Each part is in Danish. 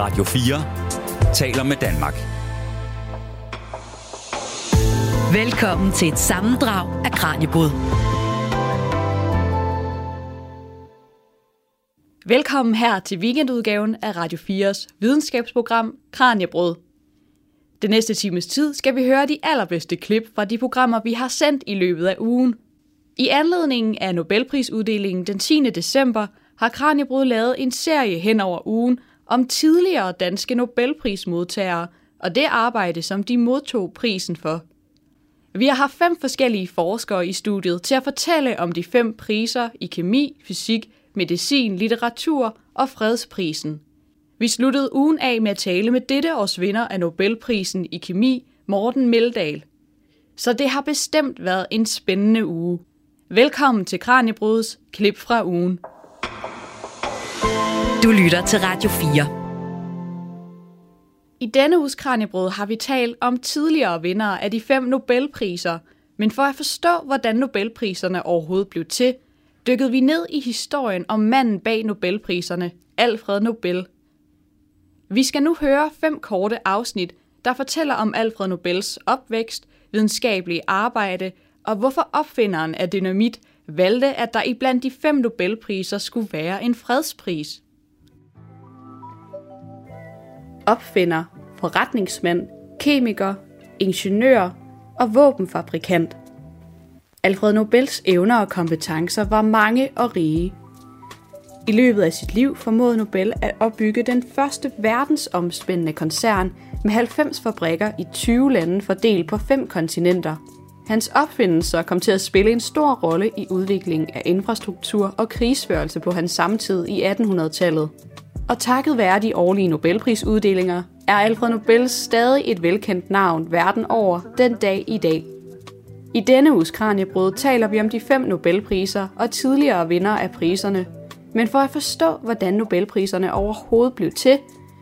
Radio 4 taler med Danmark. Velkommen til et sammendrag af Kranjebrud. Velkommen her til weekendudgaven af Radio 4's videnskabsprogram Kranjebrød. Den næste times tid skal vi høre de allerbedste klip fra de programmer, vi har sendt i løbet af ugen. I anledningen af Nobelprisuddelingen den 10. december har Kranjebrød lavet en serie hen over ugen om tidligere danske Nobelprismodtagere og det arbejde, som de modtog prisen for. Vi har haft fem forskellige forskere i studiet til at fortælle om de fem priser i kemi, fysik, medicin, litteratur og fredsprisen. Vi sluttede ugen af med at tale med dette års vinder af Nobelprisen i kemi, Morten Meldal. Så det har bestemt været en spændende uge. Velkommen til Kranjebruds klip fra ugen. Du lytter til Radio 4. I denne uges Kranjebrød har vi talt om tidligere vindere af de fem Nobelpriser, men for at forstå, hvordan Nobelpriserne overhovedet blev til, dykkede vi ned i historien om manden bag Nobelpriserne, Alfred Nobel. Vi skal nu høre fem korte afsnit, der fortæller om Alfred Nobels opvækst, videnskabelige arbejde og hvorfor opfinderen af dynamit valgte, at der i blandt de fem Nobelpriser skulle være en fredspris. Opfinder, forretningsmand, kemiker, ingeniør og våbenfabrikant. Alfred Nobels evner og kompetencer var mange og rige. I løbet af sit liv formåede Nobel at opbygge den første verdensomspændende koncern med 90 fabrikker i 20 lande fordelt på fem kontinenter – Hans opfindelser kom til at spille en stor rolle i udviklingen af infrastruktur og krigsførelse på hans samtid i 1800-tallet. Og takket være de årlige Nobelprisuddelinger, er Alfred Nobel stadig et velkendt navn verden over den dag i dag. I denne uges Kranjebrød taler vi om de fem Nobelpriser og tidligere vinder af priserne. Men for at forstå, hvordan Nobelpriserne overhovedet blev til,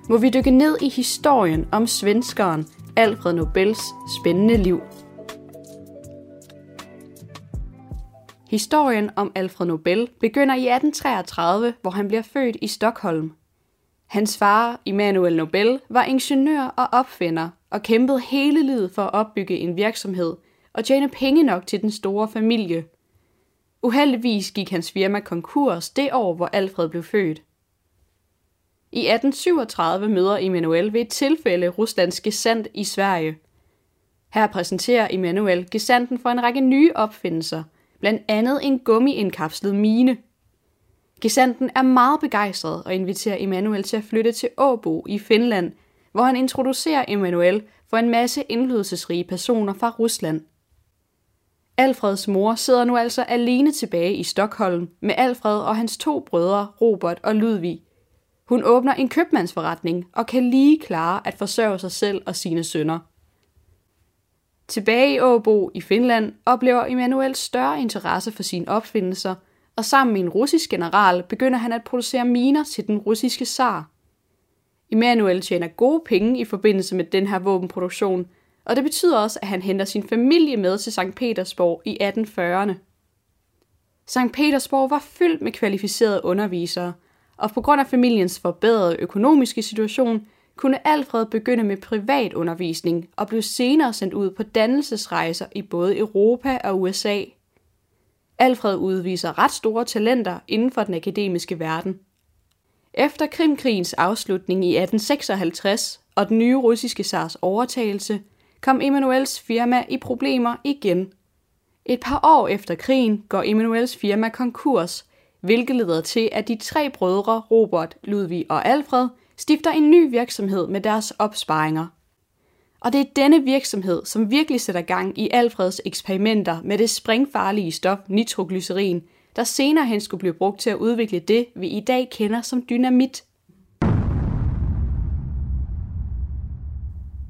må vi dykke ned i historien om svenskeren Alfred Nobels spændende liv. Historien om Alfred Nobel begynder i 1833, hvor han bliver født i Stockholm. Hans far, Immanuel Nobel, var ingeniør og opfinder og kæmpede hele livet for at opbygge en virksomhed og tjene penge nok til den store familie. Uheldigvis gik hans firma konkurs det år, hvor Alfred blev født. I 1837 møder Immanuel ved et tilfælde Ruslands gesandt i Sverige. Her præsenterer Immanuel gesandten for en række nye opfindelser – blandt andet en gummiindkapslet mine. Gesandten er meget begejstret og inviterer Emanuel til at flytte til Åbo i Finland, hvor han introducerer Emanuel for en masse indflydelsesrige personer fra Rusland. Alfreds mor sidder nu altså alene tilbage i Stockholm med Alfred og hans to brødre, Robert og Ludvig. Hun åbner en købmandsforretning og kan lige klare at forsørge sig selv og sine sønner. Tilbage i Åbo i Finland oplever Emanuel større interesse for sine opfindelser, og sammen med en russisk general begynder han at producere miner til den russiske zar. Emanuel tjener gode penge i forbindelse med den her våbenproduktion, og det betyder også, at han henter sin familie med til St. Petersborg i 1840'erne. St. Petersborg var fyldt med kvalificerede undervisere, og på grund af familiens forbedrede økonomiske situation kunne Alfred begynde med privatundervisning og blev senere sendt ud på dannelsesrejser i både Europa og USA. Alfred udviser ret store talenter inden for den akademiske verden. Efter Krimkrigens afslutning i 1856 og den nye russiske zars overtagelse, kom Emanuels firma i problemer igen. Et par år efter krigen går Emanuels firma konkurs, hvilket leder til, at de tre brødre Robert, Ludvig og Alfred – stifter en ny virksomhed med deres opsparinger. Og det er denne virksomhed, som virkelig sætter gang i Alfreds eksperimenter med det springfarlige stof nitroglycerin, der senere hen skulle blive brugt til at udvikle det, vi i dag kender som dynamit.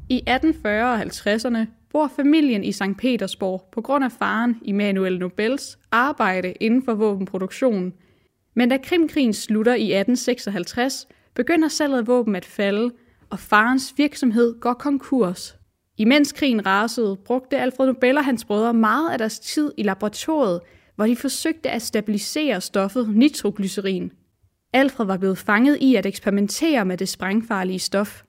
I 1840 og 50'erne bor familien i St. Petersborg på grund af faren Immanuel Nobels arbejde inden for våbenproduktion. Men da Krimkrigen slutter i 1856, begynder salget af våben at falde, og farens virksomhed går konkurs. Imens krigen rasede, brugte Alfred Nobel og hans brødre meget af deres tid i laboratoriet, hvor de forsøgte at stabilisere stoffet nitroglycerin. Alfred var blevet fanget i at eksperimentere med det sprængfarlige stof.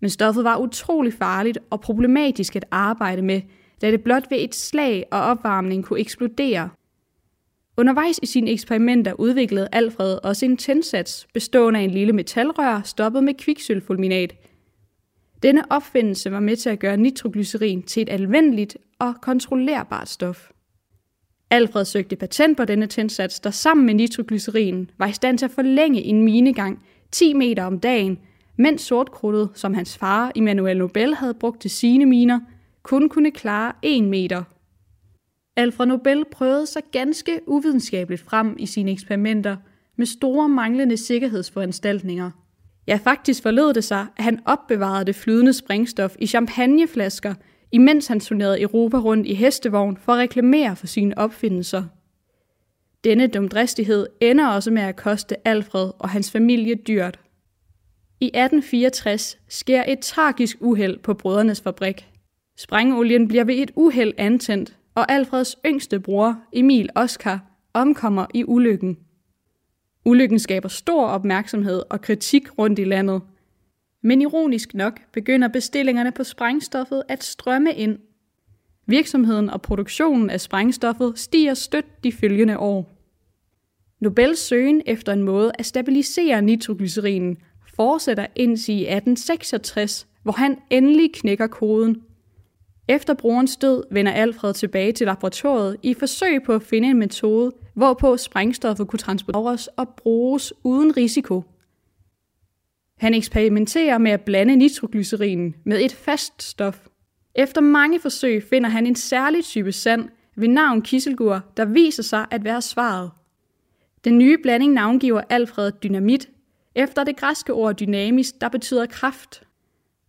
Men stoffet var utrolig farligt og problematisk at arbejde med, da det blot ved et slag og opvarmning kunne eksplodere. Undervejs i sine eksperimenter udviklede Alfred også en tændsats bestående af en lille metalrør stoppet med kviksølfulminat. Denne opfindelse var med til at gøre nitroglycerin til et anvendeligt og kontrollerbart stof. Alfred søgte patent på denne tændsats, der sammen med nitroglycerin var i stand til at forlænge en minegang 10 meter om dagen, mens sortkrudtet, som hans far Immanuel Nobel havde brugt til sine miner, kun kunne klare 1 meter. Alfred Nobel prøvede sig ganske uvidenskabeligt frem i sine eksperimenter med store manglende sikkerhedsforanstaltninger. Ja, faktisk forlod det sig, at han opbevarede det flydende sprængstof i champagneflasker imens han turnerede Europa rundt i hestevogn for at reklamere for sine opfindelser. Denne dumdristighed ender også med at koste Alfred og hans familie dyrt. I 1864 sker et tragisk uheld på brødrenes fabrik. Sprængolien bliver ved et uheld antændt, og Alfreds yngste bror, Emil Oskar, omkommer i ulykken. Ulykken skaber stor opmærksomhed og kritik rundt i landet – men ironisk nok begynder bestillingerne på sprængstoffet at strømme ind. Virksomheden og produktionen af sprængstoffet stiger stødt de følgende år. Nobels søgen efter en måde at stabilisere nitroglycerinen fortsætter indtil i 1866, hvor han endelig knækker koden. Efter brorens død vender Alfred tilbage til laboratoriet i forsøg på at finde en metode, hvorpå sprængstoffet kunne transporteres og bruges uden risiko. Han eksperimenterer med at blande nitroglycerinen med et fast stof. Efter mange forsøg finder han en særlig type sand ved navn kiselgur, der viser sig at være svaret. Den nye blanding navngiver Alfred dynamit, efter det græske ord dynamis, der betyder kraft.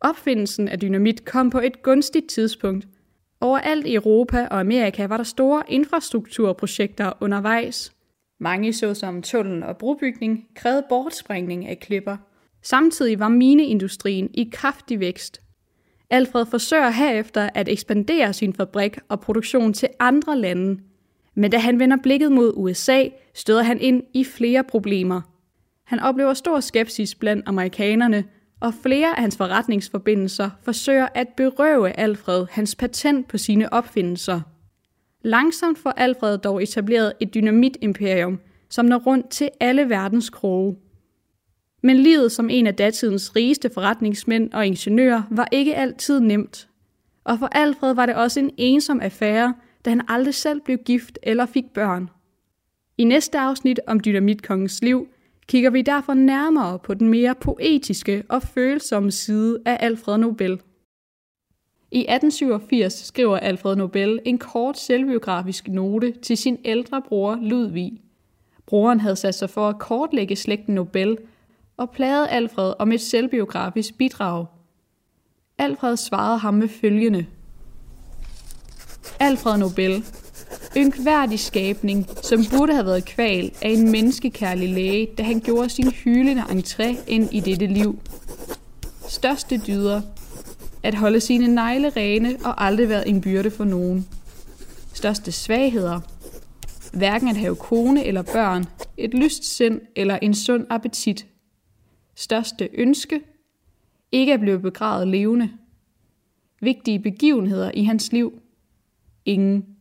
Opfindelsen af dynamit kom på et gunstigt tidspunkt. Overalt i Europa og Amerika var der store infrastrukturprojekter undervejs. Mange såsom tunnel og brobygning krævede bortsprængning af klipper – Samtidig var mineindustrien i kraftig vækst. Alfred forsøger herefter at ekspandere sin fabrik og produktion til andre lande. Men da han vender blikket mod USA, støder han ind i flere problemer. Han oplever stor skepsis blandt amerikanerne, og flere af hans forretningsforbindelser forsøger at berøve Alfred hans patent på sine opfindelser. Langsomt får Alfred dog etableret et dynamitimperium, som når rundt til alle verdens kroge. Men livet som en af datidens rigeste forretningsmænd og ingeniører var ikke altid nemt. Og for Alfred var det også en ensom affære, da han aldrig selv blev gift eller fik børn. I næste afsnit om dynamitkongens liv kigger vi derfor nærmere på den mere poetiske og følsomme side af Alfred Nobel. I 1887 skriver Alfred Nobel en kort selvbiografisk note til sin ældre bror Ludvig. Broren havde sat sig for at kortlægge slægten Nobel og plagede Alfred om et selvbiografisk bidrag. Alfred svarede ham med følgende. Alfred Nobel, ynkværdig skabning, som burde have været kval af en menneskekærlig læge, da han gjorde sin hylende entré ind i dette liv. Største dyder, at holde sine negle rene og aldrig været en byrde for nogen. Største svagheder, hverken at have kone eller børn, et lyst sind eller en sund appetit, største ønske, ikke at blive begravet levende. Vigtige begivenheder i hans liv, ingen.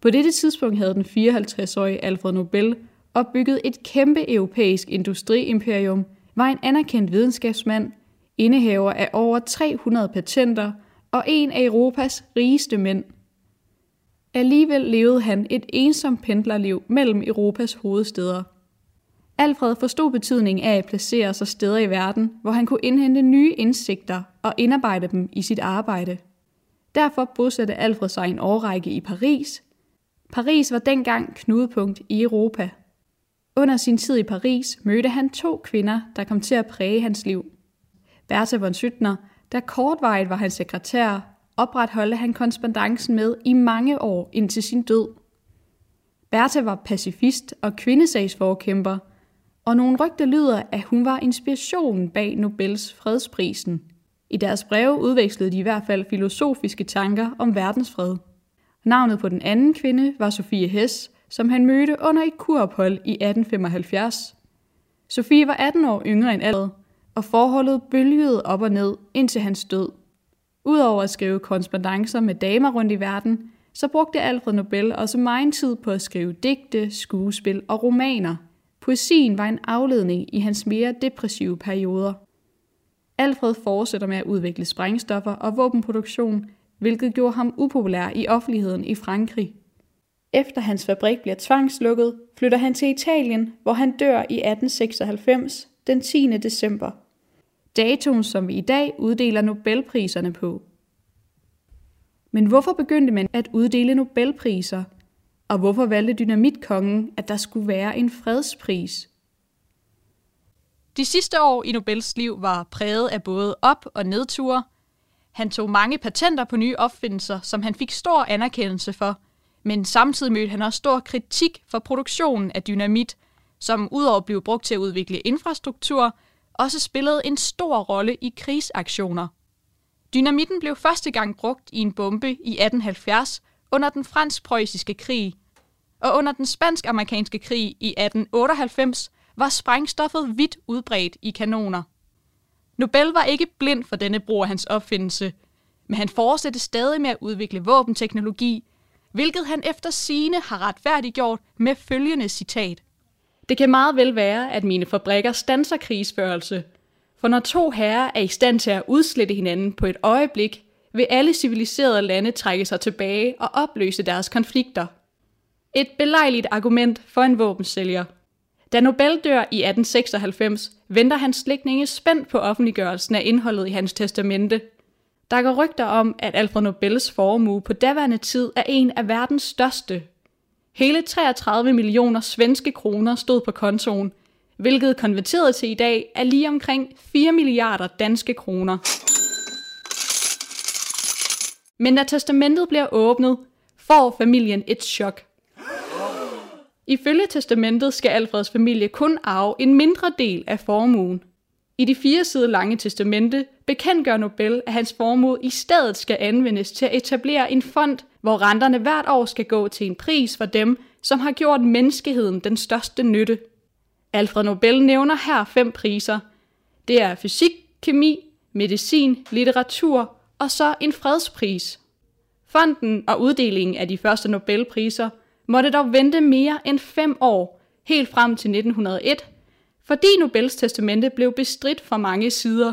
På dette tidspunkt havde den 54-årige Alfred Nobel opbygget et kæmpe europæisk industriimperium, var en anerkendt videnskabsmand, indehaver af over 300 patenter og en af Europas rigeste mænd. Alligevel levede han et ensomt pendlerliv mellem Europas hovedsteder – Alfred forstod betydningen af at placere sig steder i verden, hvor han kunne indhente nye indsigter og indarbejde dem i sit arbejde. Derfor bosatte Alfred sig en årrække i Paris. Paris var dengang knudepunkt i Europa. Under sin tid i Paris mødte han to kvinder, der kom til at præge hans liv. Bertha von Suttner, der kortvarigt var hans sekretær, opretholdte han korrespondancen med i mange år indtil sin død. Bertha var pacifist og kvindesagsforkæmper – og nogle rygter lyder, at hun var inspirationen bag Nobels fredsprisen. I deres breve udvekslede de i hvert fald filosofiske tanker om verdensfred. Navnet på den anden kvinde var Sofie Hess, som han mødte under et kurophold i 1875. Sofie var 18 år yngre end Alfred, og forholdet bølgede op og ned indtil hans død. Udover at skrive korrespondencer med damer rundt i verden, så brugte Alfred Nobel også meget tid på at skrive digte, skuespil og romaner. Poesien var en afledning i hans mere depressive perioder. Alfred fortsætter med at udvikle sprængstoffer og våbenproduktion, hvilket gjorde ham upopulær i offentligheden i Frankrig. Efter hans fabrik bliver tvangslukket, flytter han til Italien, hvor han dør i 1896, den 10. december. Datoen, som vi i dag uddeler Nobelpriserne på. Men hvorfor begyndte man at uddele Nobelpriser? Og hvorfor valgte dynamitkongen, at der skulle være en fredspris? De sidste år i Nobels liv var præget af både op- og nedture. Han tog mange patenter på nye opfindelser, som han fik stor anerkendelse for, men samtidig mødte han også stor kritik for produktionen af dynamit, som udover at blive brugt til at udvikle infrastruktur, også spillede en stor rolle i krigsaktioner. Dynamitten blev første gang brugt i en bombe i 1870 under den fransk-preussiske krig, og under den spansk-amerikanske krig i 1898 var sprængstoffet vidt udbredt i kanoner. Nobel var ikke blind for denne brug af hans opfindelse, men han fortsatte stadig med at udvikle våbenteknologi, hvilket han efter sine har retfærdiggjort med følgende citat. Det kan meget vel være, at mine fabrikker stanser krigsførelse, for når to herrer er i stand til at udslette hinanden på et øjeblik, vil alle civiliserede lande trække sig tilbage og opløse deres konflikter. Et belejligt argument for en våbensælger. Da Nobel dør i 1896, venter hans slægtninge spændt på offentliggørelsen af indholdet i hans testamente. Der går rygter om, at Alfred Nobels formue på daværende tid er en af verdens største. Hele 33 millioner svenske kroner stod på kontoen, hvilket konverteret til i dag er lige omkring 4 milliarder danske kroner. Men da testamentet bliver åbnet, får familien et chok. Ifølge testamentet skal Alfreds familie kun arve en mindre del af formuen. I de fire sider lange testamente bekendtgør Nobel, at hans formue i stedet skal anvendes til at etablere en fond, hvor renterne hvert år skal gå til en pris for dem, som har gjort menneskeheden den største nytte. Alfred Nobel nævner her fem priser. Det er fysik, kemi, medicin, litteratur og så en fredspris. Fonden og uddelingen af de første Nobelpriser måtte dog vente mere end fem år, helt frem til 1901, fordi Nobels testamente blev bestridt fra mange sider.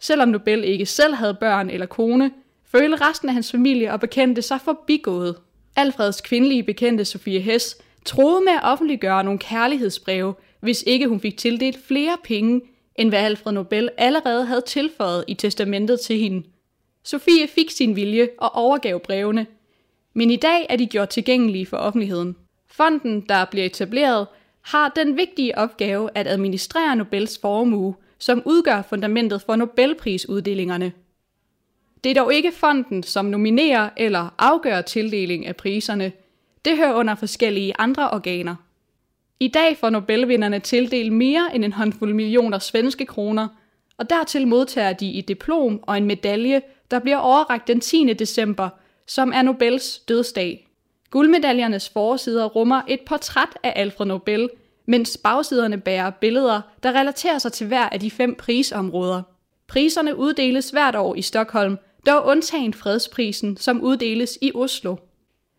Selvom Nobel ikke selv havde børn eller kone, følte resten af hans familie og bekendte sig forbigået. Alfreds kvindelige bekendte Sofie Hess troede med at offentliggøre nogle kærlighedsbreve, hvis ikke hun fik tildelt flere penge, end hvad Alfred Nobel allerede havde tilføjet i testamentet til hende. Sofie fik sin vilje og overgav brevene, men i dag er de gjort tilgængelige for offentligheden. Fonden, der bliver etableret, har den vigtige opgave at administrere Nobels formue, som udgør fundamentet for Nobelprisuddelingerne. Det er dog ikke fonden, som nominerer eller afgør tildeling af priserne. Det hører under forskellige andre organer. I dag får Nobelvinderne tildelt mere end en håndfuld millioner svenske kroner, og dertil modtager de et diplom og en medalje, der bliver overrakt den 10. december, som er Nobels dødsdag. Guldmedaljernes forsider rummer et portræt af Alfred Nobel, mens bagsiderne bærer billeder, der relaterer sig til hver af de fem prisområder. Priserne uddeles hvert år i Stockholm, dog undtagen fredsprisen, som uddeles i Oslo.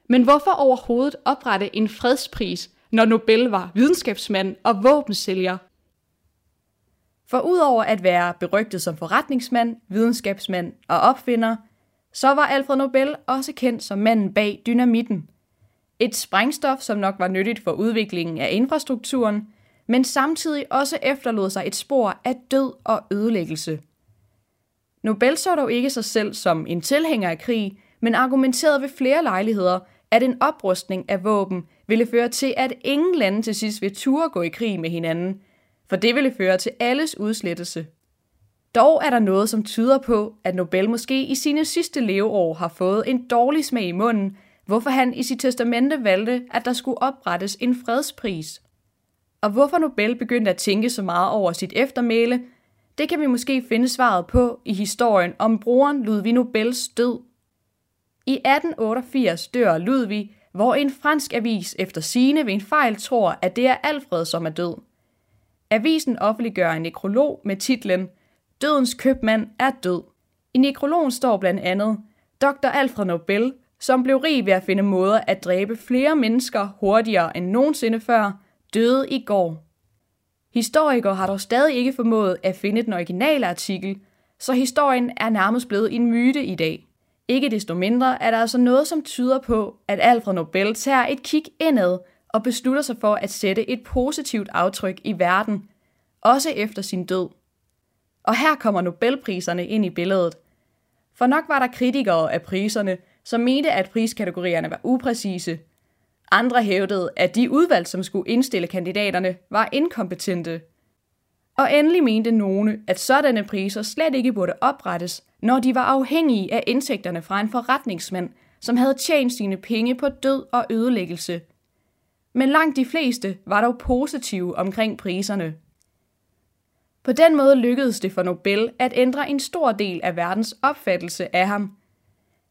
Men hvorfor overhovedet oprette en fredspris, når Nobel var videnskabsmand og våbensælger. For udover at være berygtet som forretningsmand, videnskabsmand og opfinder, så var Alfred Nobel også kendt som manden bag dynamitten. Et sprængstof, som nok var nyttigt for udviklingen af infrastrukturen, men samtidig også efterlod sig et spor af død og ødelæggelse. Nobel så dog ikke sig selv som en tilhænger af krig, men argumenterede ved flere lejligheder, at en oprustning af våben ville føre til, at ingen lande til sidst ville turde gå i krig med hinanden, for det ville føre til alles udslettelse. Dog er der noget, som tyder på, at Nobel måske i sine sidste leveår har fået en dårlig smag i munden, hvorfor han i sit testamente valgte, at der skulle oprettes en fredspris. Og hvorfor Nobel begyndte at tænke så meget over sit eftermæle, det kan vi måske finde svaret på i historien om broren Ludvig Nobels død. I 1888 dør Ludvig, hvor en fransk avis efter sine ved en fejl tror, at det er Alfred, som er død. Avisen offentliggør en nekrolog med titlen Dødens købmand er død. I nekrologen står blandt andet Dr. Alfred Nobel, som blev rig ved at finde måder at dræbe flere mennesker hurtigere end nogensinde før, døde i går. Historikere har dog stadig ikke formået at finde den originale artikel, så historien er nærmest blevet en myte i dag. Ikke desto mindre er der altså noget, som tyder på, at Alfred Nobel tager et kig indad og beslutter sig for at sætte et positivt aftryk i verden, også efter sin død. Og her kommer Nobelpriserne ind i billedet. For nok var der kritikere af priserne, som mente, at priskategorierne var upræcise. Andre hævdede, at de udvalg, som skulle indstille kandidaterne, var inkompetente. Og endelig mente nogle, at sådanne priser slet ikke burde oprettes, når de var afhængige af indtægterne fra en forretningsmand, som havde tjent sine penge på død og ødelæggelse. Men langt de fleste var dog positive omkring priserne. På den måde lykkedes det for Nobel at ændre en stor del af verdens opfattelse af ham.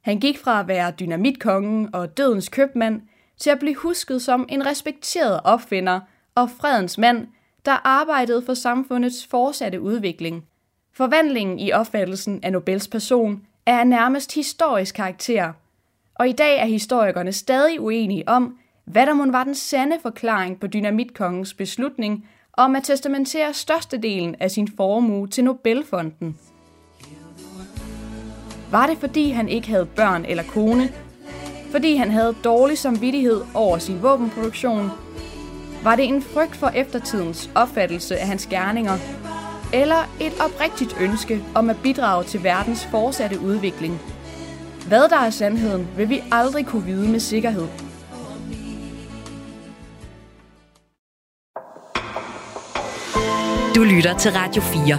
Han gik fra at være dynamitkongen og dødens købmand til at blive husket som en respekteret opfinder og fredens mand, der arbejdede for samfundets fortsatte udvikling. Forvandlingen i opfattelsen af Nobels person er af nærmest historisk karakter, og i dag er historikerne stadig uenige om, hvad der må var den sande forklaring på dynamitkongens beslutning om at testamentere størstedelen af sin formue til Nobelfonden. Var det fordi han ikke havde børn eller kone? Fordi han havde dårlig samvittighed over sin våbenproduktion? Var det en frygt for eftertidens opfattelse af hans gerninger? Eller et oprigtigt ønske om at bidrage til verdens fortsatte udvikling? Hvad der er sandheden, vil vi aldrig kunne vide med sikkerhed. Du lytter til Radio 4.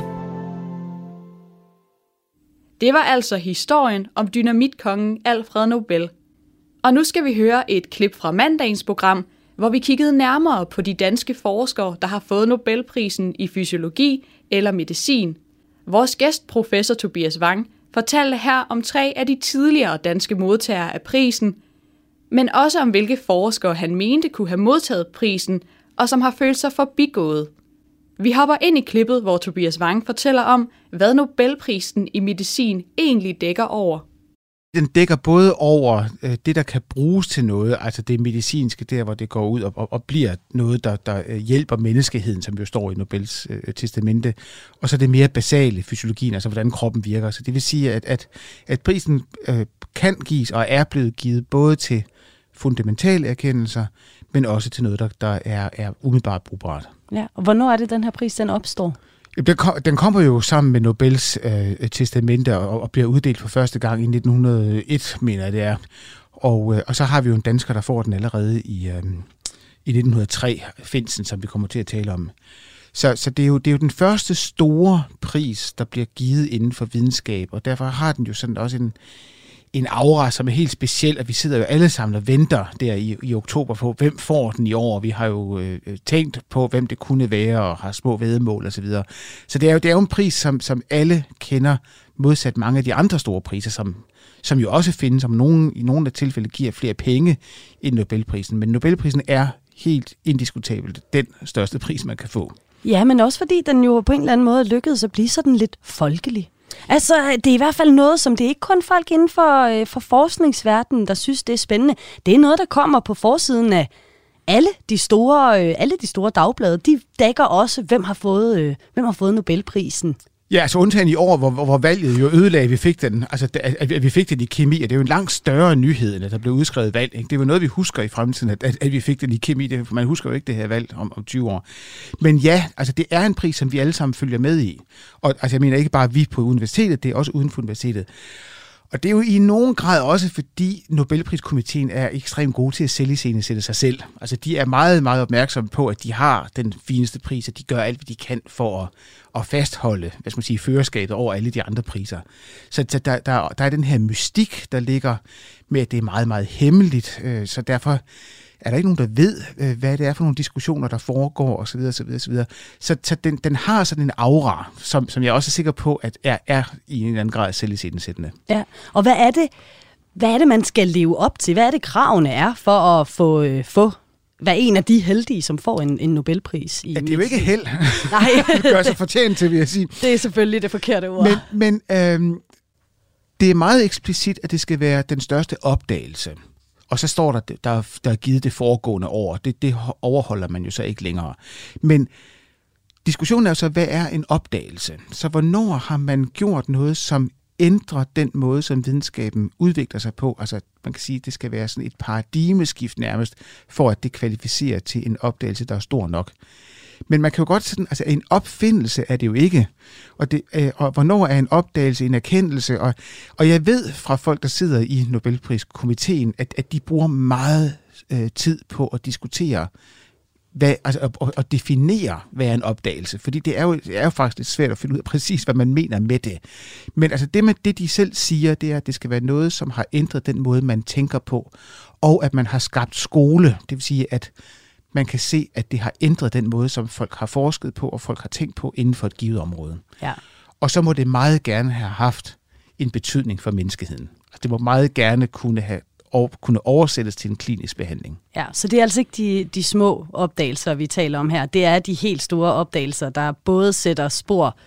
Det var altså historien om dynamitkongen Alfred Nobel. Og nu skal vi høre et klip fra mandagens program, hvor vi kiggede nærmere på de danske forskere, der har fået Nobelprisen i fysiologi eller medicin. Vores gæst, professor Tobias Wang, fortalte her om tre af de tidligere danske modtagere af prisen, men også om hvilke forskere han mente kunne have modtaget prisen, og som har følt sig forbigået. Vi hopper ind i klippet, hvor Tobias Wang fortæller om, hvad Nobelprisen i medicin egentlig dækker over. Den dækker både over øh, det, der kan bruges til noget, altså det medicinske, der hvor det går ud og, og, og bliver noget, der, der øh, hjælper menneskeheden, som jo står i Nobels øh, testamente, og så det mere basale, fysiologien, altså hvordan kroppen virker. Så det vil sige, at, at, at prisen øh, kan gives og er blevet givet både til fundamentale erkendelser, men også til noget, der, der er, er umiddelbart brugbart. Ja, og hvornår er det, den her pris den opstår? Den, kom, den kommer jo sammen med Nobels øh, testamente og, og bliver uddelt for første gang i 1901, mener jeg det er. Og, øh, og så har vi jo en dansker, der får den allerede i, øh, i 1903, Finsen, som vi kommer til at tale om. Så, så det, er jo, det er jo den første store pris, der bliver givet inden for videnskab, og derfor har den jo sådan også en, en aura, som er helt speciel, at vi sidder jo alle sammen og venter der i, i oktober på, hvem får den i år. Vi har jo øh, øh tænkt på, hvem det kunne være, og har små vedemål osv. Så, så det er jo, det er jo en pris, som, som alle kender, modsat mange af de andre store priser, som, som jo også findes, som nogen, i nogle af tilfælde giver flere penge end Nobelprisen. Men Nobelprisen er helt indiskutabelt den største pris, man kan få. Ja, men også fordi den jo på en eller anden måde lykkedes at blive sådan lidt folkelig. Altså, det er i hvert fald noget, som det er ikke kun folk inden for, øh, for forskningsverdenen, der synes, det er spændende. Det er noget, der kommer på forsiden af alle de store, øh, alle de store dagblade. De dækker også, hvem har fået, øh, hvem har fået Nobelprisen. Ja, altså undtagen i år, hvor, hvor valget jo ødelagde, at vi fik den, altså at, vi fik den i kemi, og det er jo en langt større nyhed, end at der blev udskrevet valg. Ikke? Det er jo noget, vi husker i fremtiden, at, at, at vi fik den i kemi. Det, man husker jo ikke det her valg om, om 20 år. Men ja, altså det er en pris, som vi alle sammen følger med i. Og altså jeg mener ikke bare vi på universitetet, det er også uden for universitetet. Og det er jo i nogen grad også, fordi Nobelpriskomiteen er ekstremt gode til at sælge sætte sig selv. Altså de er meget, meget opmærksomme på, at de har den fineste pris, og de gør alt, hvad de kan for at, at fastholde, hvad skal man sige, førerskabet over alle de andre priser. Så der, der, der er den her mystik, der ligger med, at det er meget, meget hemmeligt. Øh, så derfor er der ikke nogen, der ved, øh, hvad det er for nogle diskussioner, der foregår osv. osv., osv. Så, så den, den har sådan en aura, som, som jeg også er sikker på, at er, er i en eller anden grad sættende. Ja, og hvad er det, hvad er det, man skal leve op til? Hvad er det, kravene er for at få, øh, få være en af de heldige, som får en, en Nobelpris. I Ja, det er jo ikke held. Nej, det gør sig fortjent til, vil jeg sige. det er selvfølgelig det forkerte ord. Men, men øhm, det er meget eksplicit, at det skal være den største opdagelse. Og så står der, der, der er givet det foregående år. Det, det overholder man jo så ikke længere. Men diskussionen er jo så, hvad er en opdagelse? Så hvornår har man gjort noget, som ændrer den måde, som videnskaben udvikler sig på? Altså, man kan sige, at det skal være sådan et paradigmeskift nærmest, for at det kvalificerer til en opdagelse, der er stor nok. Men man kan jo godt sådan, altså en opfindelse er det jo ikke. Og, det, øh, og hvornår er en opdagelse en erkendelse? Og, og jeg ved fra folk, der sidder i Nobelpriskomiteen, at, at de bruger meget øh, tid på at diskutere, hvad, altså, og, og definere, hvad er en opdagelse. Fordi det er, jo, det er jo faktisk lidt svært at finde ud af præcis, hvad man mener med det. Men altså det, med, det de selv siger, det er, at det skal være noget, som har ændret den måde, man tænker på, og at man har skabt skole. Det vil sige, at man kan se, at det har ændret den måde, som folk har forsket på, og folk har tænkt på inden for et givet område. Ja. Og så må det meget gerne have haft en betydning for menneskeheden. Altså, det må meget gerne kunne have og kunne oversættes til en klinisk behandling. Ja, så det er altså ikke de, de små opdagelser, vi taler om her. Det er de helt store opdagelser, der både sætter spor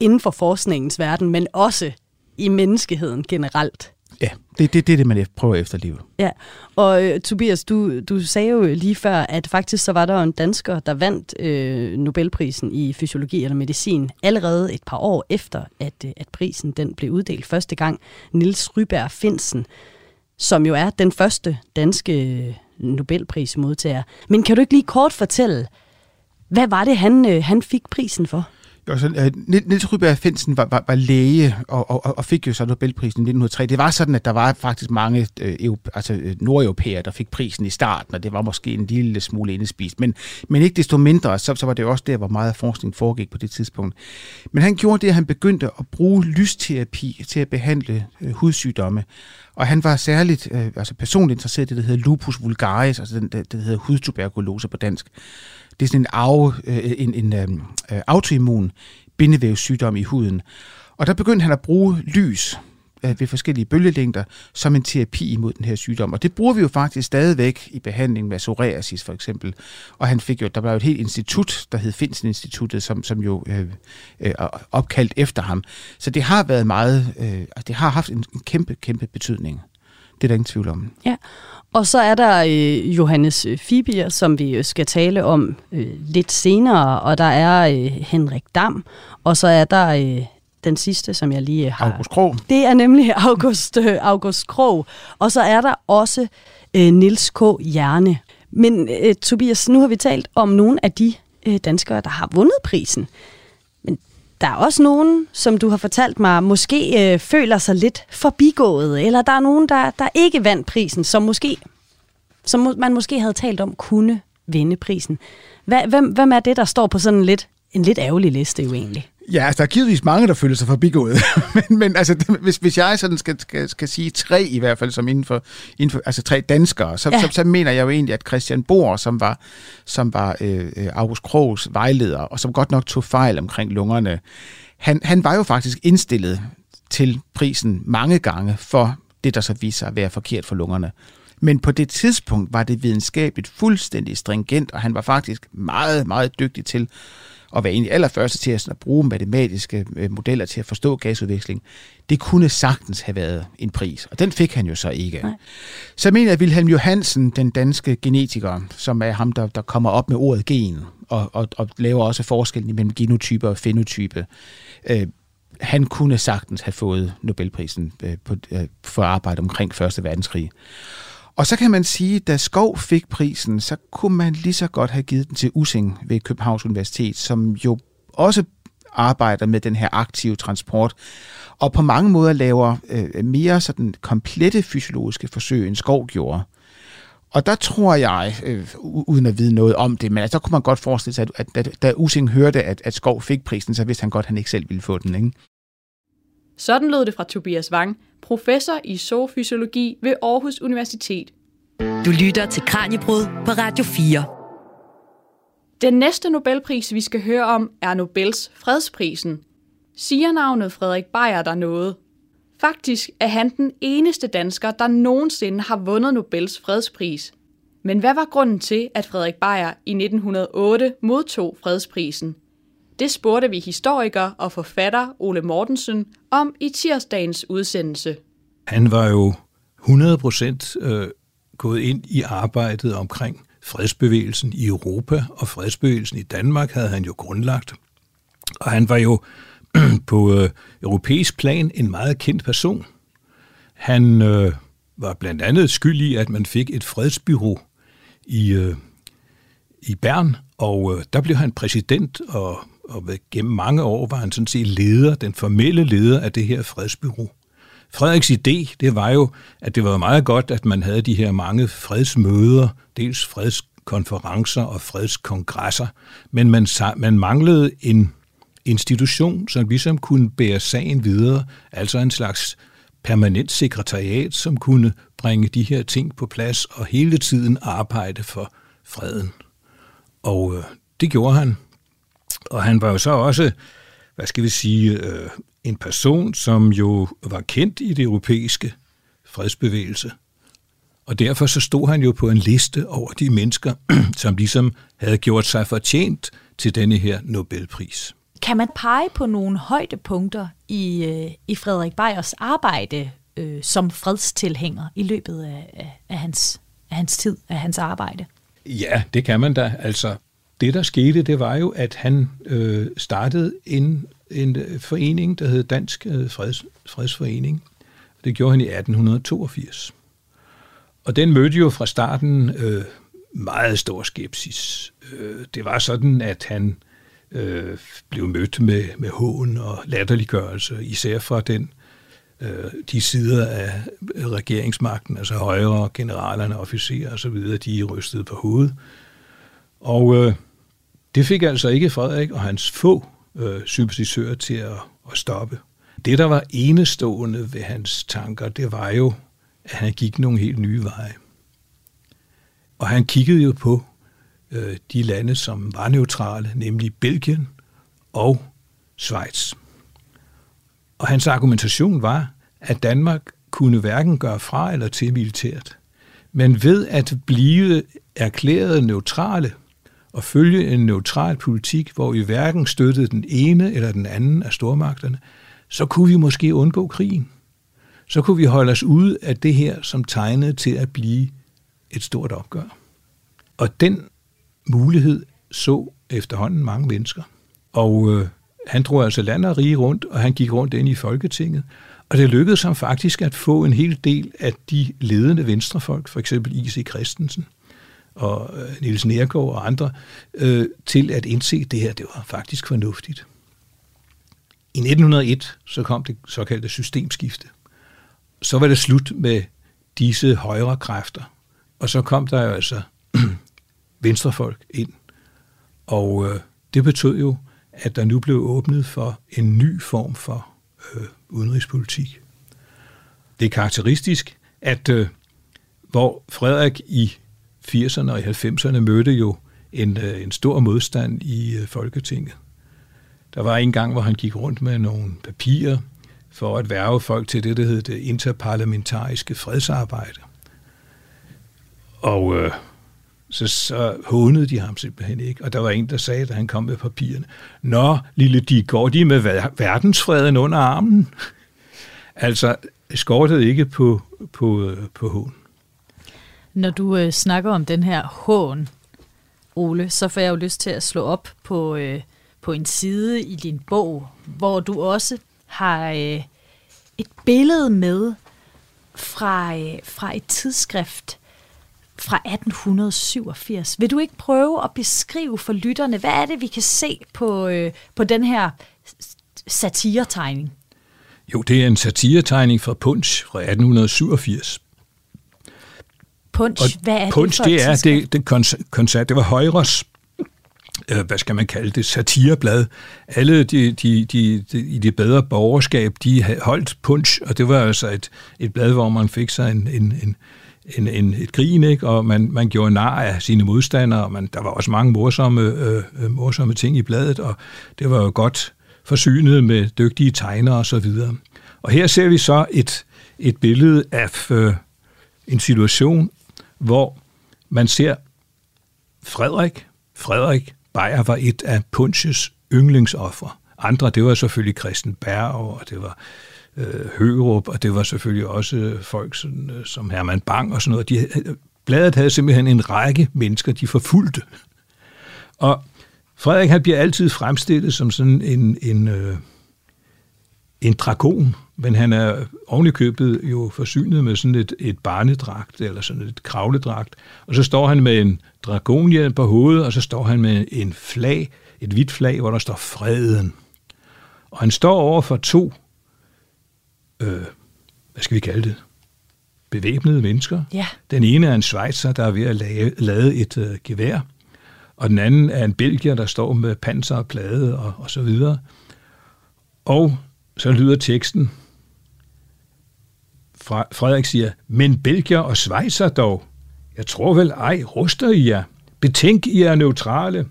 inden for forskningens verden, men også i menneskeheden generelt. Ja, det, det, det er det, man prøver at efterleve. Ja, og øh, Tobias, du, du sagde jo lige før, at faktisk så var der en dansker, der vandt øh, Nobelprisen i fysiologi eller medicin allerede et par år efter, at, øh, at prisen den blev uddelt første gang. Nils Ryberg Finsen, som jo er den første danske øh, Nobelprismodtager. Men kan du ikke lige kort fortælle, hvad var det, han, øh, han fik prisen for? Jo, så, uh, Niels Ryberg Finsen var, var, var læge og, og, og fik jo så Nobelprisen i 1903. Det var sådan, at der var faktisk mange øh, altså, øh, nordeuropæere, der fik prisen i starten, og det var måske en lille smule indespist. Men, men ikke desto mindre, så, så var det også der, hvor meget forskning foregik på det tidspunkt. Men han gjorde det, at han begyndte at bruge lysterapi til at behandle øh, hudsygdomme. Og han var særligt øh, altså personligt interesseret i det, der hedder lupus vulgaris, altså den, der, der hedder hudtuberkulose på dansk. Det er sådan en, af, øh, en, en øhm, øh, autoimmun bindevævssygdom i huden. Og der begyndte han at bruge lys øh, ved forskellige bølgelængder som en terapi imod den her sygdom. Og det bruger vi jo faktisk stadigvæk i behandling med psoriasis for eksempel. Og han fik jo, der var jo et helt institut, der hed Finsen Instituttet, som, som jo øh, øh, opkaldt efter ham. Så det har været meget, øh, altså, det har haft en, en kæmpe, kæmpe betydning. Det er der ingen tvivl om. Ja, og så er der øh, Johannes Fibier, som vi skal tale om øh, lidt senere, og der er øh, Henrik Dam, og så er der øh, den sidste, som jeg lige har... August Krog. Det er nemlig August, øh, August Krog. Og så er der også øh, Nils K. Hjerne. Men øh, Tobias, nu har vi talt om nogle af de øh, danskere, der har vundet prisen. Men der er også nogen, som du har fortalt mig, måske øh, føler sig lidt forbigået, eller der er nogen, der, der ikke vandt prisen, som måske som man måske havde talt om kunne vinde prisen. Hvem, hvem er det, der står på sådan lidt, en lidt ærgerlig liste jo egentlig? Ja, altså, der er givetvis mange, der føler sig forbigået. men, men altså, hvis, hvis jeg sådan skal, skal, skal sige tre i hvert fald, som inden for, inden for altså tre danskere, så, ja. så, så mener jeg jo egentlig, at Christian Bohr, som var, som var øh, August Krogs vejleder, og som godt nok tog fejl omkring lungerne, han, han var jo faktisk indstillet til prisen mange gange for det, der så viser sig at være forkert for lungerne. Men på det tidspunkt var det videnskabeligt fuldstændig stringent, og han var faktisk meget, meget dygtig til at være egentlig allerførste til at bruge matematiske øh, modeller til at forstå gasudveksling. Det kunne sagtens have været en pris, og den fik han jo så ikke. Nej. Så mener jeg, at Wilhelm Johansen, den danske genetiker, som er ham, der, der kommer op med ordet gen, og, og, og laver også forskellen mellem genotype og fenotype, øh, han kunne sagtens have fået Nobelprisen øh, på, øh, for arbejde omkring Første Verdenskrig. Og så kan man sige, at da Skov fik prisen, så kunne man lige så godt have givet den til Using ved Københavns Universitet, som jo også arbejder med den her aktive transport, og på mange måder laver øh, mere sådan komplette fysiologiske forsøg, end Skov gjorde. Og der tror jeg, øh, uden at vide noget om det, men altså, der kunne man godt forestille sig, at, at, at da Using hørte, at, at Skov fik prisen, så vidste han godt, at han ikke selv ville få den. Ikke? Sådan lød det fra Tobias Wang, professor i zoofysiologi ved Aarhus Universitet. Du lytter til Kranjebrud på Radio 4. Den næste Nobelpris, vi skal høre om, er Nobels fredsprisen. Siger navnet Frederik Beyer der noget? Faktisk er han den eneste dansker, der nogensinde har vundet Nobels fredspris. Men hvad var grunden til, at Frederik Beyer i 1908 modtog fredsprisen? Det spurgte vi historiker og forfatter Ole Mortensen om i tirsdagens udsendelse. Han var jo 100 procent øh, gået ind i arbejdet omkring fredsbevægelsen i Europa, og fredsbevægelsen i Danmark havde han jo grundlagt. Og han var jo på øh, europæisk plan en meget kendt person. Han øh, var blandt andet skyld i, at man fik et fredsbyrå i, øh, i Bern, og øh, der blev han præsident, og, og gennem mange år var han sådan set leder, den formelle leder af det her fredsbyrå. Frederiks idé, det var jo, at det var meget godt, at man havde de her mange fredsmøder, dels fredskonferencer og fredskongresser, men man, man manglede en institution, som ligesom kunne bære sagen videre, altså en slags permanent sekretariat, som kunne bringe de her ting på plads og hele tiden arbejde for freden. Og øh, det gjorde han. Og han var jo så også, hvad skal vi sige, øh, en person, som jo var kendt i det europæiske fredsbevægelse. Og derfor så stod han jo på en liste over de mennesker, som ligesom havde gjort sig fortjent til denne her Nobelpris. Kan man pege på nogle højdepunkter i, øh, i Frederik Beyers arbejde øh, som fredstilhænger i løbet af, af, af, hans, af hans tid, af hans arbejde? Ja, det kan man da. Altså, det der skete, det var jo, at han øh, startede en, en øh, forening, der hed Dansk øh, Freds, Fredsforening. Det gjorde han i 1882. Og den mødte jo fra starten øh, meget stor skepsis. Øh, det var sådan, at han øh, blev mødt med, med hån og latterliggørelse, især fra den øh, de sider af regeringsmagten, altså højre, generalerne, officerer osv., de rystede på hovedet. Og øh, det fik altså ikke Frederik og hans få øh, sympatisører til at, at stoppe. Det, der var enestående ved hans tanker, det var jo, at han gik nogle helt nye veje. Og han kiggede jo på øh, de lande, som var neutrale, nemlig Belgien og Schweiz. Og hans argumentation var, at Danmark kunne hverken gøre fra eller til militært. Men ved at blive erklæret neutrale at følge en neutral politik, hvor vi hverken støttede den ene eller den anden af stormagterne, så kunne vi måske undgå krigen. Så kunne vi holde os ude af det her, som tegnede til at blive et stort opgør. Og den mulighed så efterhånden mange mennesker. Og øh, han drog altså land og rige rundt, og han gik rundt ind i Folketinget. Og det lykkedes ham faktisk at få en hel del af de ledende venstrefolk, for eksempel I.C. Christensen og Nils Niels Nergård og andre, øh, til at indse, at det her det var faktisk fornuftigt. I 1901 så kom det såkaldte systemskifte. Så var det slut med disse højre kræfter. Og så kom der jo altså venstrefolk ind. Og øh, det betød jo, at der nu blev åbnet for en ny form for øh, udenrigspolitik. Det er karakteristisk, at øh, hvor Frederik i 80'erne og i 90'erne mødte jo en, øh, en stor modstand i øh, Folketinget. Der var en gang, hvor han gik rundt med nogle papirer for at værve folk til det, der hed det interparlamentariske fredsarbejde. Og øh, så, så hånede de ham simpelthen ikke. Og der var en, der sagde, da han kom med papirerne, Nå, lille de, går de med verdensfreden under armen? altså, skortede ikke på, på, øh, på hån. Når du øh, snakker om den her hån, Ole, så får jeg jo lyst til at slå op på, øh, på en side i din bog, hvor du også har øh, et billede med fra, øh, fra et tidsskrift, fra 1887. Vil du ikke prøve at beskrive for lytterne, hvad er det, vi kan se på, øh, på den her satiretegning? Jo, det er en satiretegning fra Punch fra 1887. Punch, og hvad er Punch, det for det er det, det koncert, det var Højres øh, hvad skal man kalde det, satireblad. Alle de, de, de, de, i det bedre borgerskab, de holdt punch, og det var altså et, et blad, hvor man fik sig en, en, en, en, en, et grin, ikke? og man, man gjorde nar af sine modstandere, og man, der var også mange morsomme, øh, øh, morsomme ting i bladet, og det var jo godt forsynet med dygtige tegnere og så videre. Og her ser vi så et, et billede af øh, en situation, hvor man ser Frederik, Frederik Beyer var et af Punches yndlingsoffre. Andre, det var selvfølgelig Christen Berg, og det var øh, Høgerup, og det var selvfølgelig også folk som, øh, som Herman Bang og sådan noget. De, bladet havde simpelthen en række mennesker, de forfulgte. Og Frederik han bliver altid fremstillet som sådan en, en, øh, en dragon, men han er ovenikøbet jo forsynet med sådan et, et barnedragt, eller sådan et kravledragt, og så står han med en dragonhjelm på hovedet, og så står han med en flag, et hvidt flag, hvor der står freden. Og han står over for to, øh, hvad skal vi kalde det, bevæbnede mennesker. Ja. Den ene er en svejser, der er ved at lave, lade et øh, gevær, og den anden er en belgier, der står med panser og plade og, og så videre. Og så lyder teksten, Frederik siger, men belgier og Schweizer dog. Jeg tror vel ej, ruster I jer. Betænk, I er neutrale.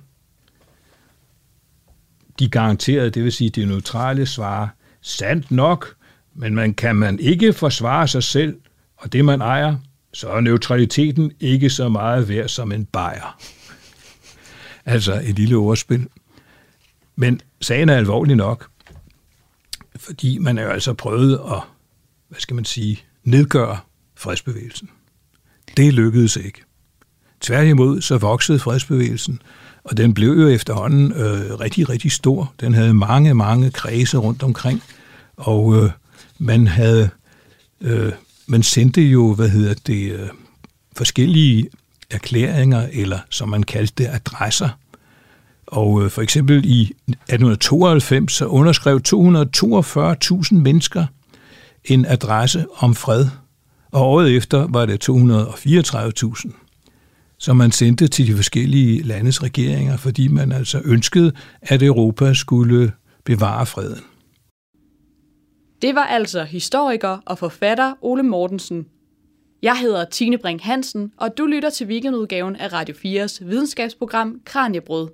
De garanterede, det vil sige, de neutrale svarer, sandt nok, men man kan man ikke forsvare sig selv og det, man ejer, så er neutraliteten ikke så meget værd som en bajer. altså et lille ordspil. Men sagen er alvorlig nok, fordi man er jo altså prøvet at, hvad skal man sige, nedgøre fredsbevægelsen. Det lykkedes ikke. Tværtimod så voksede fredsbevægelsen, og den blev jo efterhånden øh, rigtig, rigtig stor. Den havde mange, mange kredse rundt omkring, og øh, man havde, øh, man sendte jo, hvad hedder det, øh, forskellige erklæringer, eller som man kaldte det, adresser. Og øh, for eksempel i 1892 så underskrev 242.000 mennesker en adresse om fred, og året efter var det 234.000 som man sendte til de forskellige landes regeringer, fordi man altså ønskede, at Europa skulle bevare freden. Det var altså historiker og forfatter Ole Mortensen. Jeg hedder Tine Brink Hansen, og du lytter til weekendudgaven af Radio 4's videnskabsprogram Kranjebrød.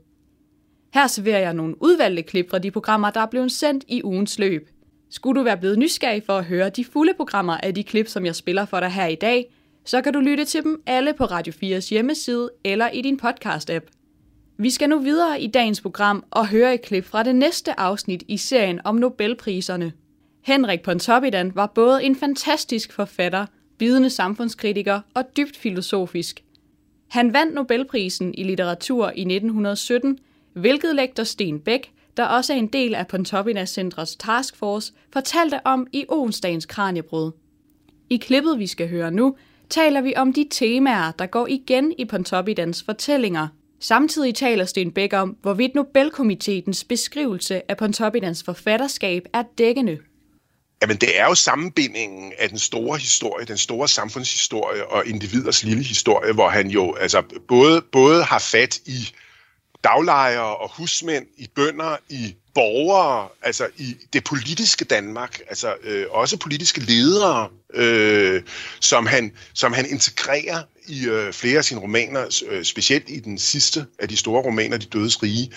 Her serverer jeg nogle udvalgte klip fra de programmer, der er blevet sendt i ugens løb. Skulle du være blevet nysgerrig for at høre de fulde programmer af de klip, som jeg spiller for dig her i dag, så kan du lytte til dem alle på Radio 4's hjemmeside eller i din podcast-app. Vi skal nu videre i dagens program og høre et klip fra det næste afsnit i serien om Nobelpriserne. Henrik Pontoppidan var både en fantastisk forfatter, bidende samfundskritiker og dybt filosofisk. Han vandt Nobelprisen i litteratur i 1917, hvilket lektor Sten Bæk, der også er en del af Pontoppidas Centrets taskforce, fortalte om i onsdagens Kranjebrud. I klippet, vi skal høre nu, taler vi om de temaer, der går igen i Pontoppidans fortællinger. Samtidig taler Sten Bæk om, hvorvidt Nobelkomiteens beskrivelse af Pontoppidans forfatterskab er dækkende. Jamen, det er jo sammenbindingen af den store historie, den store samfundshistorie og individers lille historie, hvor han jo altså både, både har fat i daglejere og husmænd, i bønder, i borgere, altså i det politiske Danmark, altså øh, også politiske ledere, øh, som, han, som han integrerer i øh, flere af sine romaner, øh, specielt i den sidste af de store romaner, De Dødes Rige.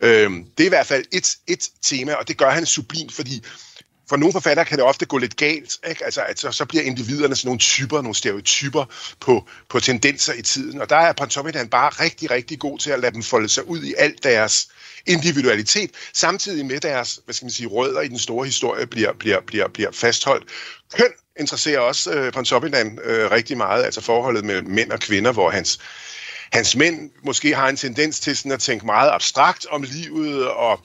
Øh, det er i hvert fald et, et tema, og det gør han sublimt, fordi for nogle forfattere kan det ofte gå lidt galt, ikke? Altså, at så, så bliver individerne sådan nogle typer, nogle stereotyper på, på tendenser i tiden, og der er Pontoppidan bare rigtig, rigtig god til at lade dem folde sig ud i alt deres individualitet, samtidig med deres, hvad skal man sige, rødder i den store historie bliver, bliver, bliver, bliver fastholdt. Køn interesserer også øh, Pontoppidan øh, rigtig meget, altså forholdet mellem mænd og kvinder, hvor hans hans mænd måske har en tendens til sådan at tænke meget abstrakt om livet og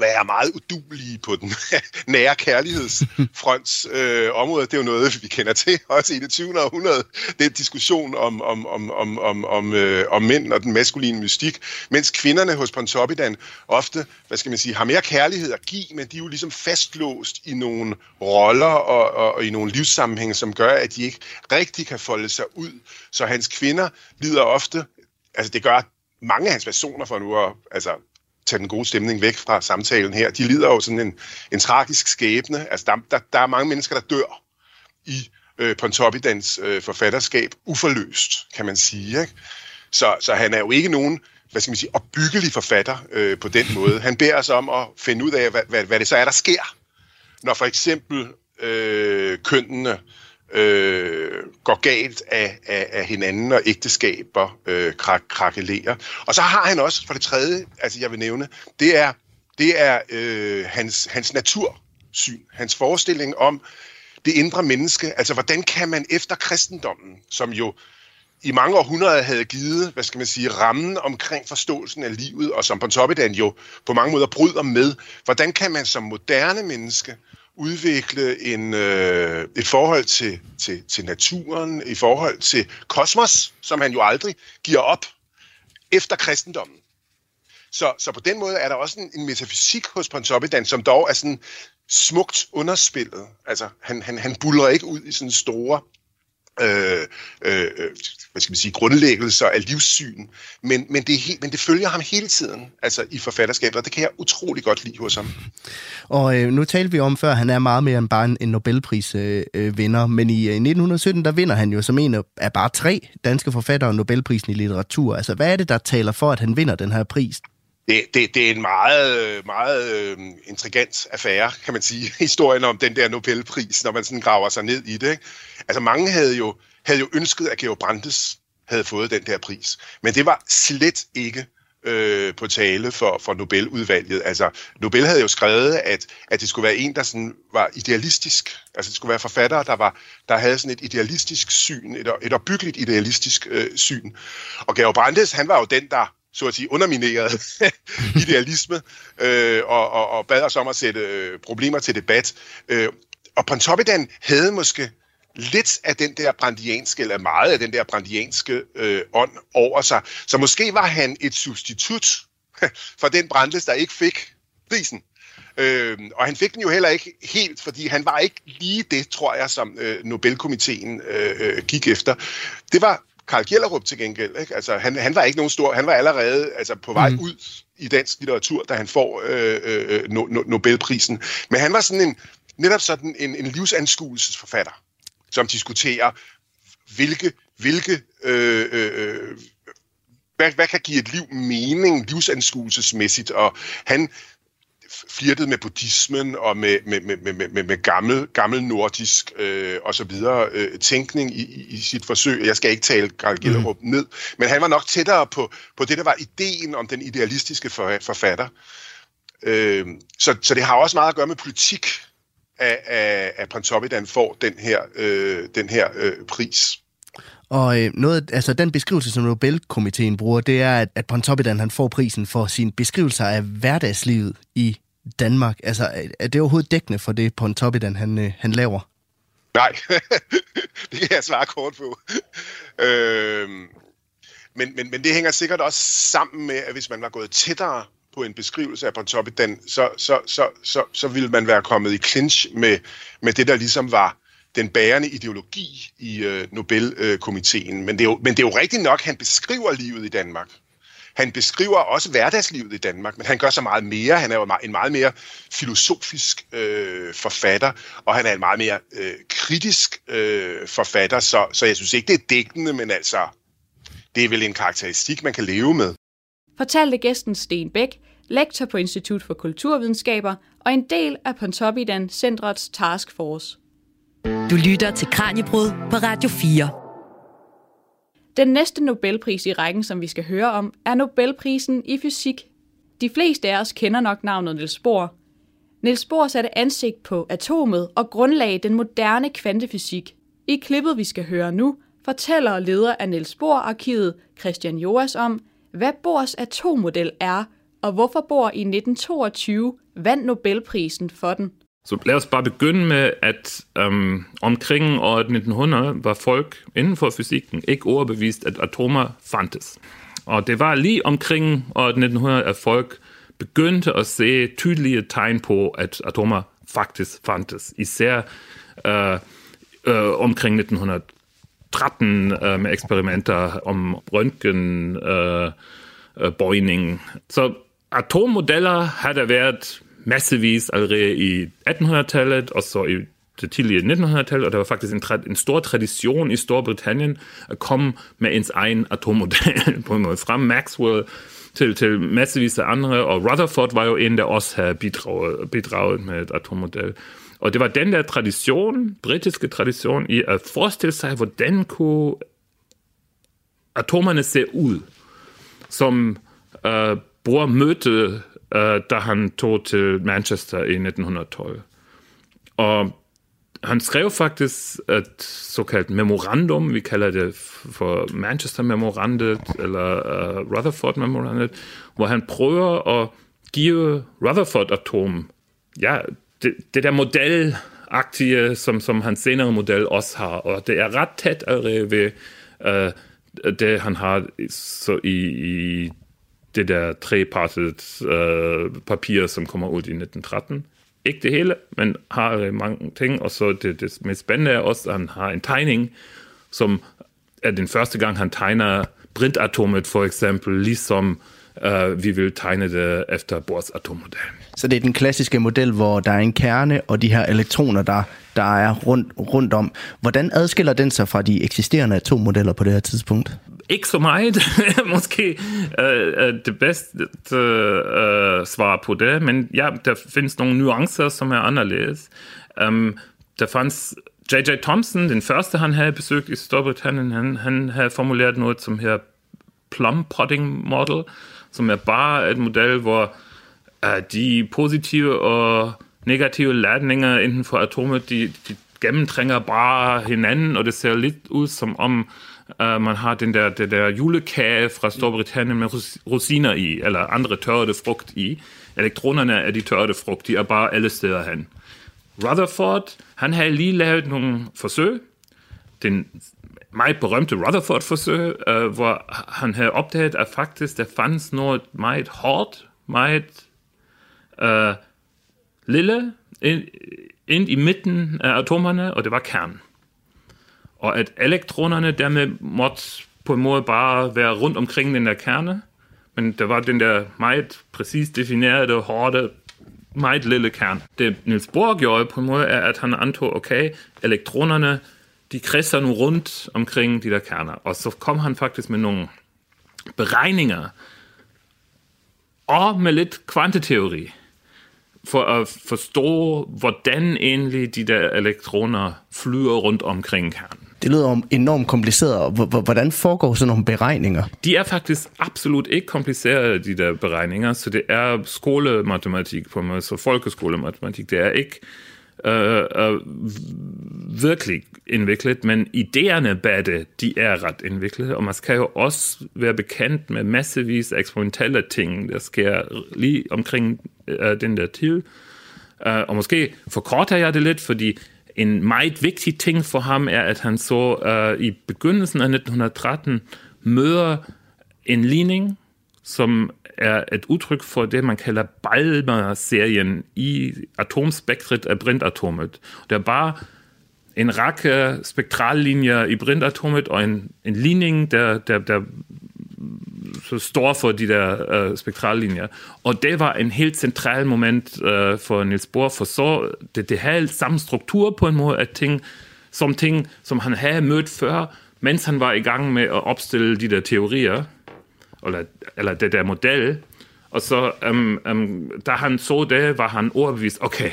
være meget udulige på den nære kærlighedsfronts øh, område. Det er jo noget, vi kender til også i det 20. århundrede. Det er diskussion om, om, om, om, om, om, øh, om mænd og den maskuline mystik, mens kvinderne hos Pontoppidan ofte, hvad skal man sige, har mere kærlighed at give, men de er jo ligesom fastlåst i nogle roller og, og, og i nogle livssammenhænge, som gør, at de ikke rigtig kan folde sig ud. Så hans kvinder lider ofte, altså det gør mange af hans personer for nu at altså, tage den gode stemning væk fra samtalen her. De lider jo sådan en, en tragisk skæbne. Altså, der, der, der er mange mennesker, der dør i øh, Pontoppidans øh, forfatterskab uforløst, kan man sige. Ikke? Så, så han er jo ikke nogen hvad skal man sige, opbyggelig forfatter øh, på den måde. Han beder os om at finde ud af, hvad, hvad, hvad det så er, der sker, når for eksempel øh, kønnene øh, går galt af, af, af hinanden, og ægteskaber øh, krak, krakelerer. Og så har han også, for det tredje, altså jeg vil nævne, det er, det er øh, hans, hans natursyn, hans forestilling om det indre menneske. Altså, hvordan kan man efter kristendommen, som jo i mange århundreder havde givet, hvad skal man sige, rammen omkring forståelsen af livet, og som Pontoppidan jo på mange måder bryder med, hvordan kan man som moderne menneske udvikle en, øh, et forhold til, til, til naturen, i forhold til kosmos, som han jo aldrig giver op efter kristendommen. Så, så på den måde er der også en, en metafysik hos Pontoppidan, som dog er sådan smukt underspillet. Altså, han, han, han buller ikke ud i sådan store øh, øh, hvad skal man sige, grundlæggelser af livssyn, men, men, det er helt, men det følger ham hele tiden altså i forfatterskabet, og det kan jeg utrolig godt lide hos ham. Og øh, nu talte vi om før, han er meget mere end bare en, en Nobelpris-vinder, øh, øh, men i øh, 1917, der vinder han jo som en af bare tre danske forfattere Nobelprisen i litteratur. Altså, hvad er det, der taler for, at han vinder den her pris? det, det, det er en meget, meget øh, intrigant affære, kan man sige, historien om den der Nobelpris, når man sådan graver sig ned i det. Ikke? Altså mange havde jo, havde jo ønsket, at Georg Brandes havde fået den der pris, men det var slet ikke øh, på tale for, for Nobeludvalget. Altså, Nobel havde jo skrevet, at, at det skulle være en, der sådan var idealistisk. Altså, det skulle være forfattere, der, var, der havde sådan et idealistisk syn, et, et opbyggeligt idealistisk øh, syn. Og Georg Brandes, han var jo den, der så at sige, undermineret idealisme øh, og, og, og bad os om at sætte øh, problemer til debat. Øh, og Pontoppidan havde måske lidt af den der brandianske, eller meget af den der brandianske øh, ånd over sig. Så måske var han et substitut for den Brandes, der ikke fik prisen. Øh, og han fik den jo heller ikke helt, fordi han var ikke lige det, tror jeg, som øh, Nobelkomiteen øh, øh gik efter. Det var Karl Gjellerup til gengæld. Ikke? Altså, han, han var ikke nogen stor, han var allerede altså, på vej mm. ud i dansk litteratur, da han får øh, øh, no, no, Nobelprisen. Men han var sådan en, netop sådan en, en livsanskuelsesforfatter, som diskuterer, hvilke, hvilke øh, øh, hvad, hvad kan give et liv mening livsanskuelsesmæssigt, og han flirtet med buddhismen og med, med, med, med, med, med gammel, gammel nordisk øh, og så videre øh, tænkning i, i sit forsøg. Jeg skal ikke tale Karl mhm. Gjellerup mm. ned, men han var nok tættere på, på det, der var ideen om den idealistiske forfatter. Øh, så, så det har også meget at gøre med politik, at, at, at Pontoppidan får den her, øh, den her øh, pris. Og øh, noget, altså den beskrivelse, som Nobelkomiteen bruger, det er, at, at Pontoppidan han får prisen for sin beskrivelser af hverdagslivet i Danmark. Altså, er det overhovedet dækkende for det Pontoppidan han, øh, han laver? Nej, det kan jeg svare kort på. Øh, men, men, men det hænger sikkert også sammen med, at hvis man var gået tættere på en beskrivelse af Pontoppidan, så, så, så, så, så ville man være kommet i clinch med, med det, der ligesom var den bærende ideologi i øh, Nobelkomiteen. Men, det er jo, men det er jo rigtigt nok, han beskriver livet i Danmark. Han beskriver også hverdagslivet i Danmark, men han gør så meget mere. Han er jo en meget mere filosofisk øh, forfatter, og han er en meget mere øh, kritisk øh, forfatter, så, så jeg synes ikke, det er dækkende, men altså, det er vel en karakteristik, man kan leve med. Fortalte gæsten Sten Bæk, lektor på Institut for Kulturvidenskaber og en del af Pontoppidan Centrets Taskforce. Du lytter til Kranjebrud på Radio 4. Den næste Nobelpris i rækken, som vi skal høre om, er Nobelprisen i fysik. De fleste af os kender nok navnet Niels Bohr. Niels Bohr satte ansigt på atomet og grundlagde den moderne kvantefysik. I klippet, vi skal høre nu, fortæller leder af Niels Bohr-arkivet Christian Joas om, hvad Bohrs atommodel er, og hvorfor Bohr i 1922 vandt Nobelprisen for den. Så lad os bare begynde med, at øhm, omkring år 1900 var folk inden for fysikken ikke overbevist, at atomer fandtes. Og det var lige omkring år 1900, at folk begyndte at se tydelige tegn på, at atomer faktisk fandtes. Især øh, øh, omkring 1900 uh, med eksperimenter om røntgenbøjning. Uh, Så atommodeller havde været massevis allerede i 1800-tallet, og så i det tidlige 1900-tallet, og der var faktisk en, en stor tradition i Storbritannien at komme med ens egen atommodel på en måde. Fra Maxwell til, til massevis af andre, og Rutherford var jo en, der også havde bidraget, bidraget med. Og det var den der tradition, britiske tradition, i at forestille sig, hvordan kunne atomerne se ud, som øh, Bohr mødte, øh, da han tog til Manchester i 1912. Og han skrev faktisk et såkaldt memorandum, vi kalder det for Manchester Memorandet eller uh, Rutherford Memorandet, hvor han prøver at give Rutherford-atom ja, det, det der modelagtige, som, som hans senere model også har, og det er ret tæt ved uh, det, han har så i, i det der trepartet uh, papir, som kommer ud i 1913 ikke det hele, men har øh, mange ting, og så det, det mest spændende er også, at han har en tegning, som er den første gang, han tegner brintatomet for eksempel, ligesom uh, vi vil tegne det efter Bohrs atommodel. Så det er den klassiske model, hvor der er en kerne og de her elektroner, der, der er rundt, rundt om. Hvordan adskiller den sig fra de eksisterende atommodeller på det her tidspunkt? ikke så meget, måske uh, det bedste uh, svar på det, men ja, der findes nogle nuancer, som er anderledes. Um, der fanns J.J. Thompson, den første, han havde besøgt i Storbritannien, han, han havde formuleret noget som her plum potting model, som er bare et model, hvor uh, de positive og negative ladninger inden for atomet, de, de gennemtrænger bare hinanden, og det ser lidt ud som om Uh, man har den der, der, der julekage fra Storbritannien med rosiner i, eller andre tørrede frugt i. Elektronerne er de tørrede frugt, de er bare alle steder hen. Rutherford, han havde lige lavet nogle forsøg. Den meget berømte Rutherford-forsøg, uh, hvor han havde opdaget, at faktisk der fandt noget meget hårdt, meget uh, lille ind, ind i midten af atomerne, og det var kernen og at elektronerne dermed måtte på en måde bare være rundt omkring den der kerne, men der var den der meget præcis definerede, hårde, meget lille kerne. Det Niels Bohr gjorde på en måde, er, at han okay, elektronerne, de kredser nu rundt omkring de der kerner. Og så kom han faktisk med nogle beregninger, og med lidt kvanteteori, for at forstå, hvordan egentlig de der elektroner flyver rundt omkring kernen. Det lyder enormt kompliceret. Hvordan foregår sådan nogle beregninger? De er faktisk absolut ikke komplicerede, de der beregninger. Så det er skolematematik på mig, så folkeskolematematik. Det er ikke øh, øh, virkelig indviklet, men idéerne bag det, de er ret indviklet, og man skal jo også være bekendt med massevis af eksperimentelle ting, der sker lige omkring øh, den der til. Øh, og måske forkorter jeg det lidt, fordi en meget vigtig ting for ham er, at han så øh, i begyndelsen af 1913 møder en ligning, som er et udtryk for det, man kalder Balmer-serien i atomspektret af brintatomet. Der var en række spektrallinjer i brintatomet og en, en ligning, der, der, der så står for de der uh, spektrallinjer. Og det var en helt central moment uh, for Niels Bohr, for så det, det havde samme struktur på en måde, af ting, som ting, som han havde mødt før, mens han var i gang med at opstille de der teorier, eller, eller det der model. Og så, um, um, da han så det, var han overbevist, okay,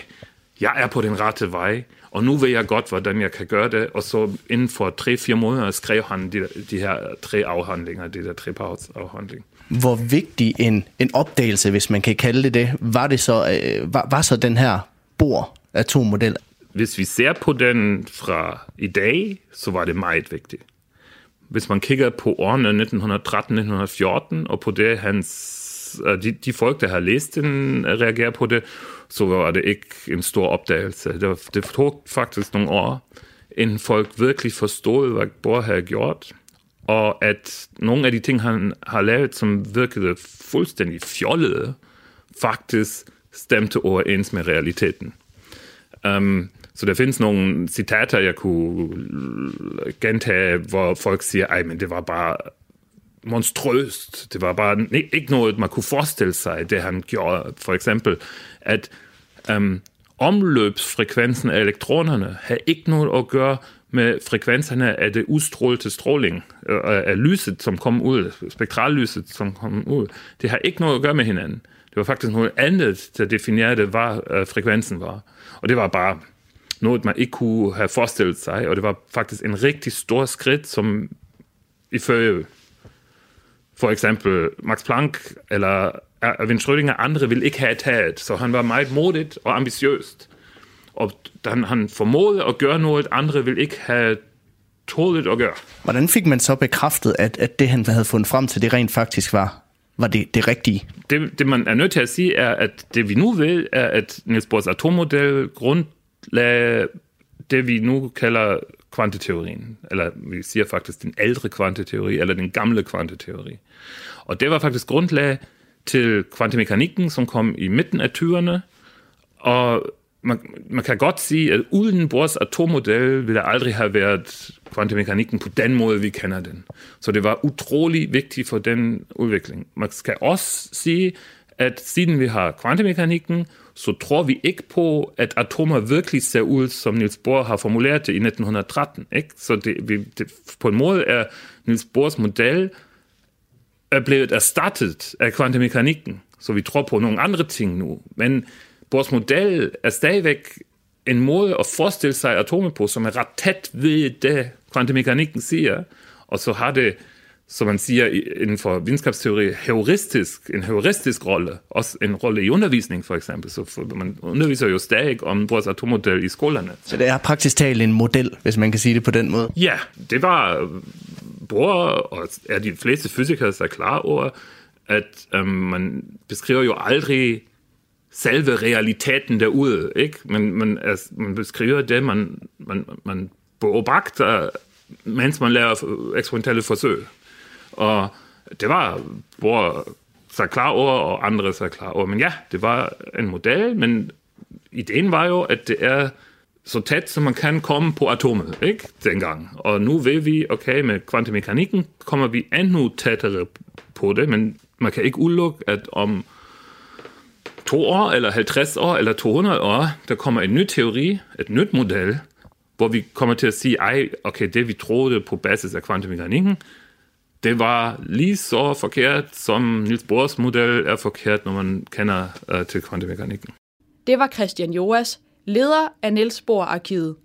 jeg er på den rette vej, og nu ved jeg godt, hvordan jeg kan gøre det. Og så inden for tre-fire måneder skrev han de, de her tre afhandlinger, de der tre afhandlinger. Hvor vigtig en, en opdagelse, hvis man kan kalde det det, var det så, øh, var, var så den her bor atommodel? Hvis vi ser på den fra i dag, så var det meget vigtigt. Hvis man kigger på årene 1913-1914, og på det hans øh, de, de folk, der har læst den, øh, reagerer på det, så var det ikke en stor opdagelse. Det, det tog faktisk nogle år, inden folk virkelig forstod, hvad Bohr havde gjort, og at nogle af de ting, han har lavet, som virkede fuldstændig fjollede, faktisk stemte overens med realiteten. Um, så der findes nogle citater, jeg kunne gentage, hvor folk siger, ej, men det var bare monstrøst. Det var bare ikke noget, man kunne forestille sig, det han gjorde. For eksempel, at øhm, omløbsfrekvensen af elektronerne har ikke noget at gøre med frekvenserne af det udstrålte stråling, øh, øh, af lyset, som kom ud, spektrallyset, som kom ud. Det har ikke noget at gøre med hinanden. Det var faktisk noget andet, der definerede, hvad øh, frekvensen var. Og det var bare noget, man ikke kunne have forestillet sig, og det var faktisk en rigtig stor skridt, som ifølge for eksempel Max Planck eller Erwin Schrödinger, andre ville ikke have taget, så han var meget modigt og ambitiøst. Og han, han formåede at gøre noget, andre ville ikke have tålet at gøre. Hvordan fik man så bekræftet, at, at det, han havde fundet frem til, det rent faktisk var, var det, det rigtige? Det, det, man er nødt til at sige, er, at det vi nu ved, er, at Niels Bohrs atommodel grundlagde det, vi nu kalder kvanteteorien. Eller vi siger faktisk den ældre kvanteteori, eller den gamle kvanteteori. Og det var faktisk grundlag til kvantemekanikken, som kom i midten af 20'erne. Og man, man kan godt sige, at uden Bohrs atommodel ville der aldrig have været kvantemekanikken på den måde, vi kender den. Så det var utrolig vigtigt for den udvikling. Man skal også sige, at siden vi har kvantemekanikken, så tror vi ikke på, at atomer virkelig ser ud, som Niels Bohr har formuleret det i 1913. Ikke? Så det, vi, det, på en måde er Niels Bohrs model er blevet erstattet af kvantemekanikken. Så vi tror på nogle andre ting nu. Men Bohrs model er stadigvæk en måde at forestille sig atomer på, som er ret tæt ved det, kvantemekanikken siger. Og så har det som man siger inden for videnskabsteori, heuristisk, en heuristisk rolle, også en rolle i undervisning for eksempel. Så for, man underviser jo stadig om vores atommodel i skolerne. Så det er praktisk talt en model, hvis man kan sige det på den måde? Ja, det var Bohr, og er de fleste fysikere så klar over, at øhm, man beskriver jo aldrig selve realiteten derude, ikke? Men man, altså, man beskriver det, man, man, man beobagter, mens man laver eksperimentelle forsøg. Og det var både sig klar over, og andre sig klar over. Men ja, det var en model, men ideen var jo, at det er så tæt, som man kan komme på atomet, ikke? Dengang. Og nu ved vi, okay, med kvantemekanikken kommer vi endnu tættere på det, men man kan ikke udelukke, at om to år, eller 50 år, eller 200 år, der kommer en ny teori, et nyt model, hvor vi kommer til at sige, ej, okay, det vi troede på basis af kvantemekanikken, det var lige så forkert, som Niels Bohrs model er forkert, når man kender uh, til kvantemekanikken. Det var Christian Joas, leder af Niels Bohr-arkivet.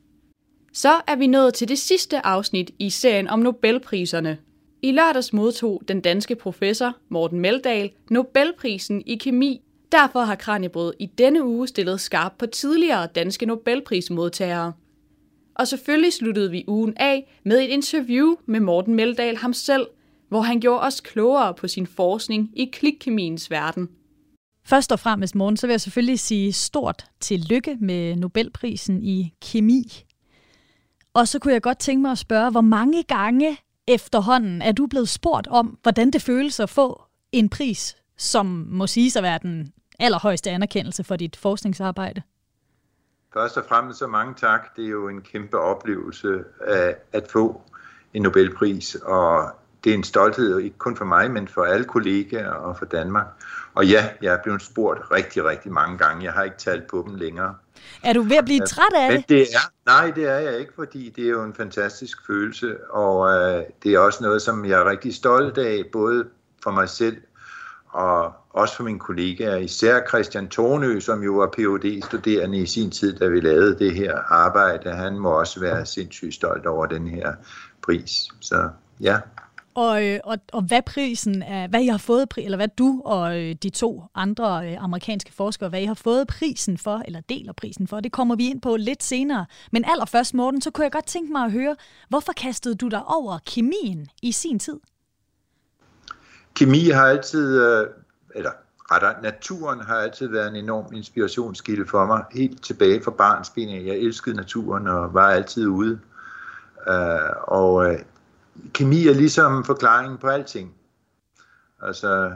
Så er vi nået til det sidste afsnit i serien om Nobelpriserne. I lørdags modtog den danske professor Morten Meldal Nobelprisen i kemi. Derfor har Kranjebrød i denne uge stillet skarp på tidligere danske Nobelprismodtagere. Og selvfølgelig sluttede vi ugen af med et interview med Morten Meldal ham selv – hvor han gjorde os klogere på sin forskning i klikkemiens verden. Først og fremmest, morgen, så vil jeg selvfølgelig sige stort tillykke med Nobelprisen i kemi. Og så kunne jeg godt tænke mig at spørge, hvor mange gange efterhånden er du blevet spurgt om, hvordan det føles at få en pris, som må sige at være den allerhøjeste anerkendelse for dit forskningsarbejde? Først og fremmest så mange tak. Det er jo en kæmpe oplevelse at, at få en Nobelpris, og det er en stolthed, ikke kun for mig, men for alle kollegaer og for Danmark. Og ja, jeg er blevet spurgt rigtig, rigtig mange gange. Jeg har ikke talt på dem længere. Er du ved at blive træt af det? det er, nej, det er jeg ikke, fordi det er jo en fantastisk følelse, og øh, det er også noget, som jeg er rigtig stolt af, både for mig selv og også for mine kollegaer, især Christian Tornø, som jo var phd studerende i sin tid, da vi lavede det her arbejde. Han må også være sindssygt stolt over den her pris. Så ja. Og, øh, og, og hvad prisen er, hvad I har fået, eller hvad du og øh, de to andre øh, amerikanske forskere, hvad I har fået prisen for, eller deler prisen for, det kommer vi ind på lidt senere. Men allerførst, Morten, så kunne jeg godt tænke mig at høre, hvorfor kastede du dig over kemien i sin tid? Kemi har altid, eller rettere, naturen har altid været en enorm inspirationskilde for mig, helt tilbage fra barnsben. Jeg elskede naturen og var altid ude. og kemi er ligesom forklaringen på alting. Altså,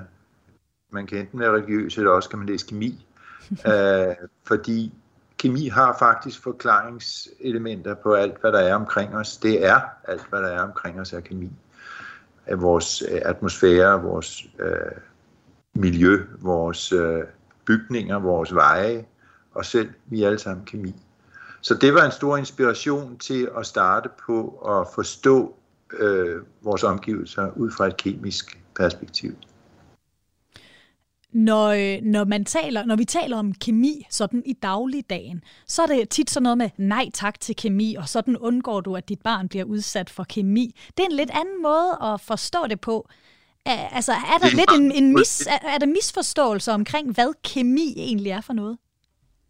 man kan enten være religiøs, eller også kan man læse kemi. uh, fordi kemi har faktisk forklaringselementer på alt, hvad der er omkring os. Det er alt, hvad der er omkring os, er kemi. Af vores øh, atmosfære, vores uh, miljø, vores uh, bygninger, vores veje, og selv vi er alle sammen kemi. Så det var en stor inspiration til at starte på at forstå øh, vores omgivelser ud fra et kemisk perspektiv. Når, øh, når, man taler, når vi taler om kemi sådan i dagligdagen, så er det tit sådan noget med nej tak til kemi, og sådan undgår du, at dit barn bliver udsat for kemi. Det er en lidt anden måde at forstå det på. Altså, er der lidt en, en mis, er, er der misforståelse omkring, hvad kemi egentlig er for noget?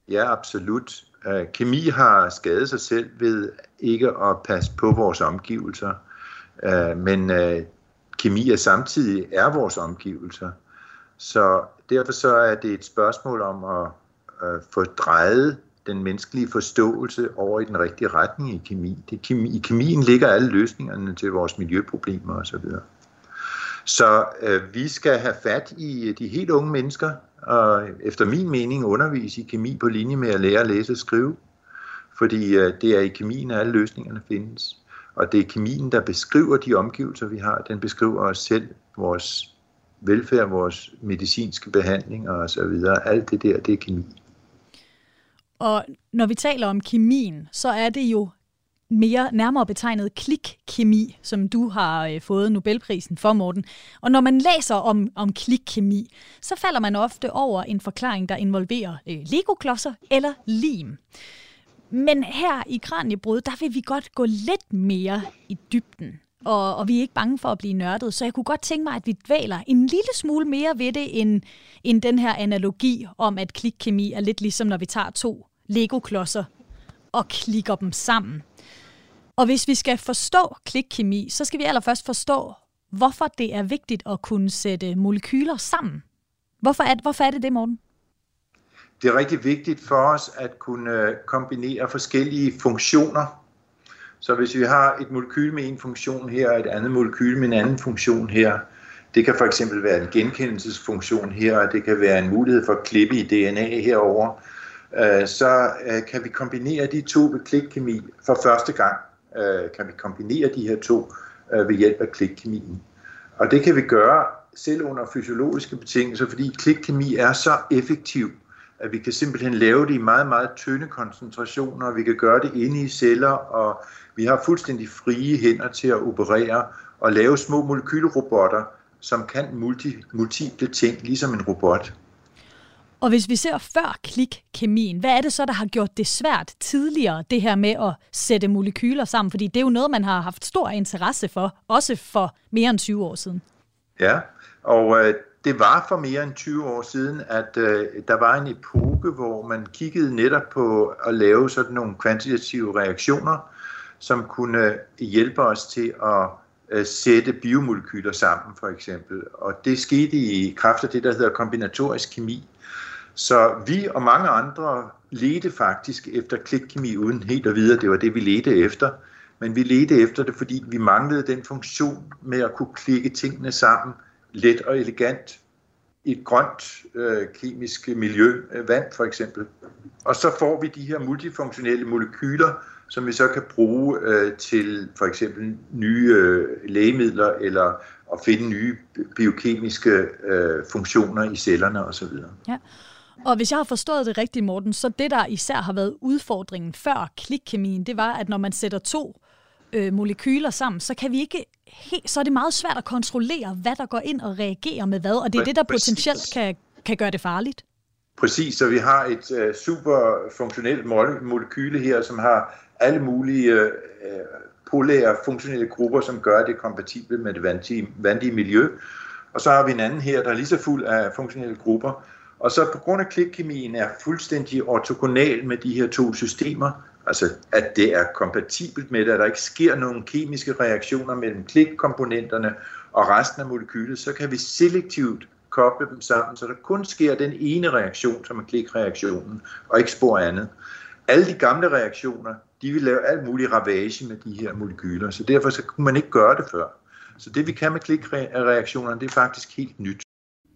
Ja, absolut. Kemi har skadet sig selv ved ikke at passe på vores omgivelser. Øh, men øh, kemi er samtidig er vores omgivelser. Så derfor så er det et spørgsmål om at øh, få drejet den menneskelige forståelse over i den rigtige retning i kemi. Det, kemi I kemien ligger alle løsningerne til vores miljøproblemer osv. Så øh, vi skal have fat i øh, de helt unge mennesker, og efter min mening undervise i kemi på linje med at lære at læse og skrive. Fordi øh, det er i kemien, at alle løsningerne findes. Og det er kemien, der beskriver de omgivelser, vi har. Den beskriver os selv, vores velfærd, vores medicinske behandling og så videre. Alt det der, det er kemi. Og når vi taler om kemien, så er det jo mere nærmere betegnet klikkemi, som du har øh, fået Nobelprisen for, Morten. Og når man læser om, om klikkemi, så falder man ofte over en forklaring, der involverer øh, legoklodser eller lim. Men her i Kranjebrud, der vil vi godt gå lidt mere i dybden. Og, og vi er ikke bange for at blive nørdet, så jeg kunne godt tænke mig, at vi dvæler en lille smule mere ved det, end, end den her analogi om, at klikkemi er lidt ligesom, når vi tager to Lego-klodser og klikker dem sammen. Og hvis vi skal forstå klikkemi, så skal vi allerførst forstå, hvorfor det er vigtigt at kunne sætte molekyler sammen. Hvorfor er, hvorfor er det det, Morten? Det er rigtig vigtigt for os at kunne øh, kombinere forskellige funktioner. Så hvis vi har et molekyl med en funktion her, og et andet molekyl med en anden funktion her, det kan for eksempel være en genkendelsesfunktion her, og det kan være en mulighed for at klippe i DNA herover, øh, så øh, kan vi kombinere de to ved klikkemi for første gang kan vi kombinere de her to ved hjælp af klikkemien. Og det kan vi gøre selv under fysiologiske betingelser, fordi klikkemi er så effektiv, at vi kan simpelthen lave det i meget, meget tynde koncentrationer, og vi kan gøre det inde i celler, og vi har fuldstændig frie hænder til at operere og lave små molekylrobotter, som kan multi, multiple ting, ligesom en robot. Og hvis vi ser før klikkemien, hvad er det så, der har gjort det svært tidligere, det her med at sætte molekyler sammen? Fordi det er jo noget, man har haft stor interesse for, også for mere end 20 år siden. Ja, og øh, det var for mere end 20 år siden, at øh, der var en epoke, hvor man kiggede netop på at lave sådan nogle kvantitative reaktioner, som kunne øh, hjælpe os til at øh, sætte biomolekyler sammen, for eksempel. Og det skete i kraft af det, der hedder kombinatorisk kemi, så vi og mange andre ledte faktisk efter klikkemi uden helt at vide, at det var det, vi ledte efter. Men vi ledte efter det, fordi vi manglede den funktion med at kunne klikke tingene sammen let og elegant i et grønt øh, kemisk miljø, øh, vand for eksempel. Og så får vi de her multifunktionelle molekyler, som vi så kan bruge øh, til for eksempel nye øh, lægemidler eller at finde nye biokemiske øh, funktioner i cellerne osv. Ja. Og hvis jeg har forstået det rigtigt, Morten, så det, der især har været udfordringen før klikkemien, det var, at når man sætter to øh, molekyler sammen, så kan vi ikke helt, så er det meget svært at kontrollere, hvad der går ind og reagerer med hvad, og det er det, der potentielt kan, kan gøre det farligt. Præcis, så vi har et uh, super funktionelt molekyle her, som har alle mulige uh, polære funktionelle grupper, som gør det kompatible med det vandige, vandige miljø. Og så har vi en anden her, der er lige så fuld af funktionelle grupper, og så på grund af klikkemien er fuldstændig ortogonal med de her to systemer, altså at det er kompatibelt med det, at der ikke sker nogen kemiske reaktioner mellem klikkomponenterne og resten af molekylet, så kan vi selektivt koble dem sammen, så der kun sker den ene reaktion, som er klikreaktionen, og ikke spor andet. Alle de gamle reaktioner, de vil lave alt mulig ravage med de her molekyler, så derfor så kunne man ikke gøre det før. Så det vi kan med klikreaktionerne, det er faktisk helt nyt.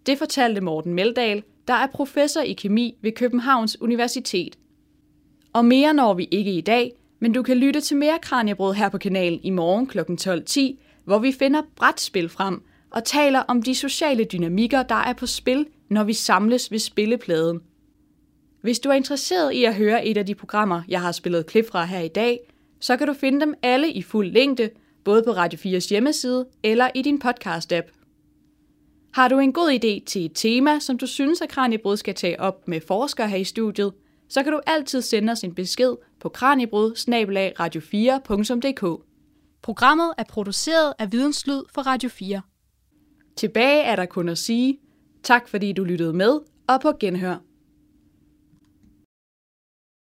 Det fortalte Morten Meldal, der er professor i kemi ved Københavns Universitet. Og mere når vi ikke i dag, men du kan lytte til mere Kranjebrød her på kanalen i morgen kl. 12.10, hvor vi finder brætspil frem og taler om de sociale dynamikker, der er på spil, når vi samles ved spillepladen. Hvis du er interesseret i at høre et af de programmer, jeg har spillet klip fra her i dag, så kan du finde dem alle i fuld længde, både på Radio 4's hjemmeside eller i din podcast-app. Har du en god idé til et tema, som du synes, at Kranjebrud skal tage op med forskere her i studiet, så kan du altid sende os en besked på kranjebrud radio4.dk. Programmet er produceret af Videnslyd for Radio 4. Tilbage er der kun at sige, tak fordi du lyttede med, og på genhør.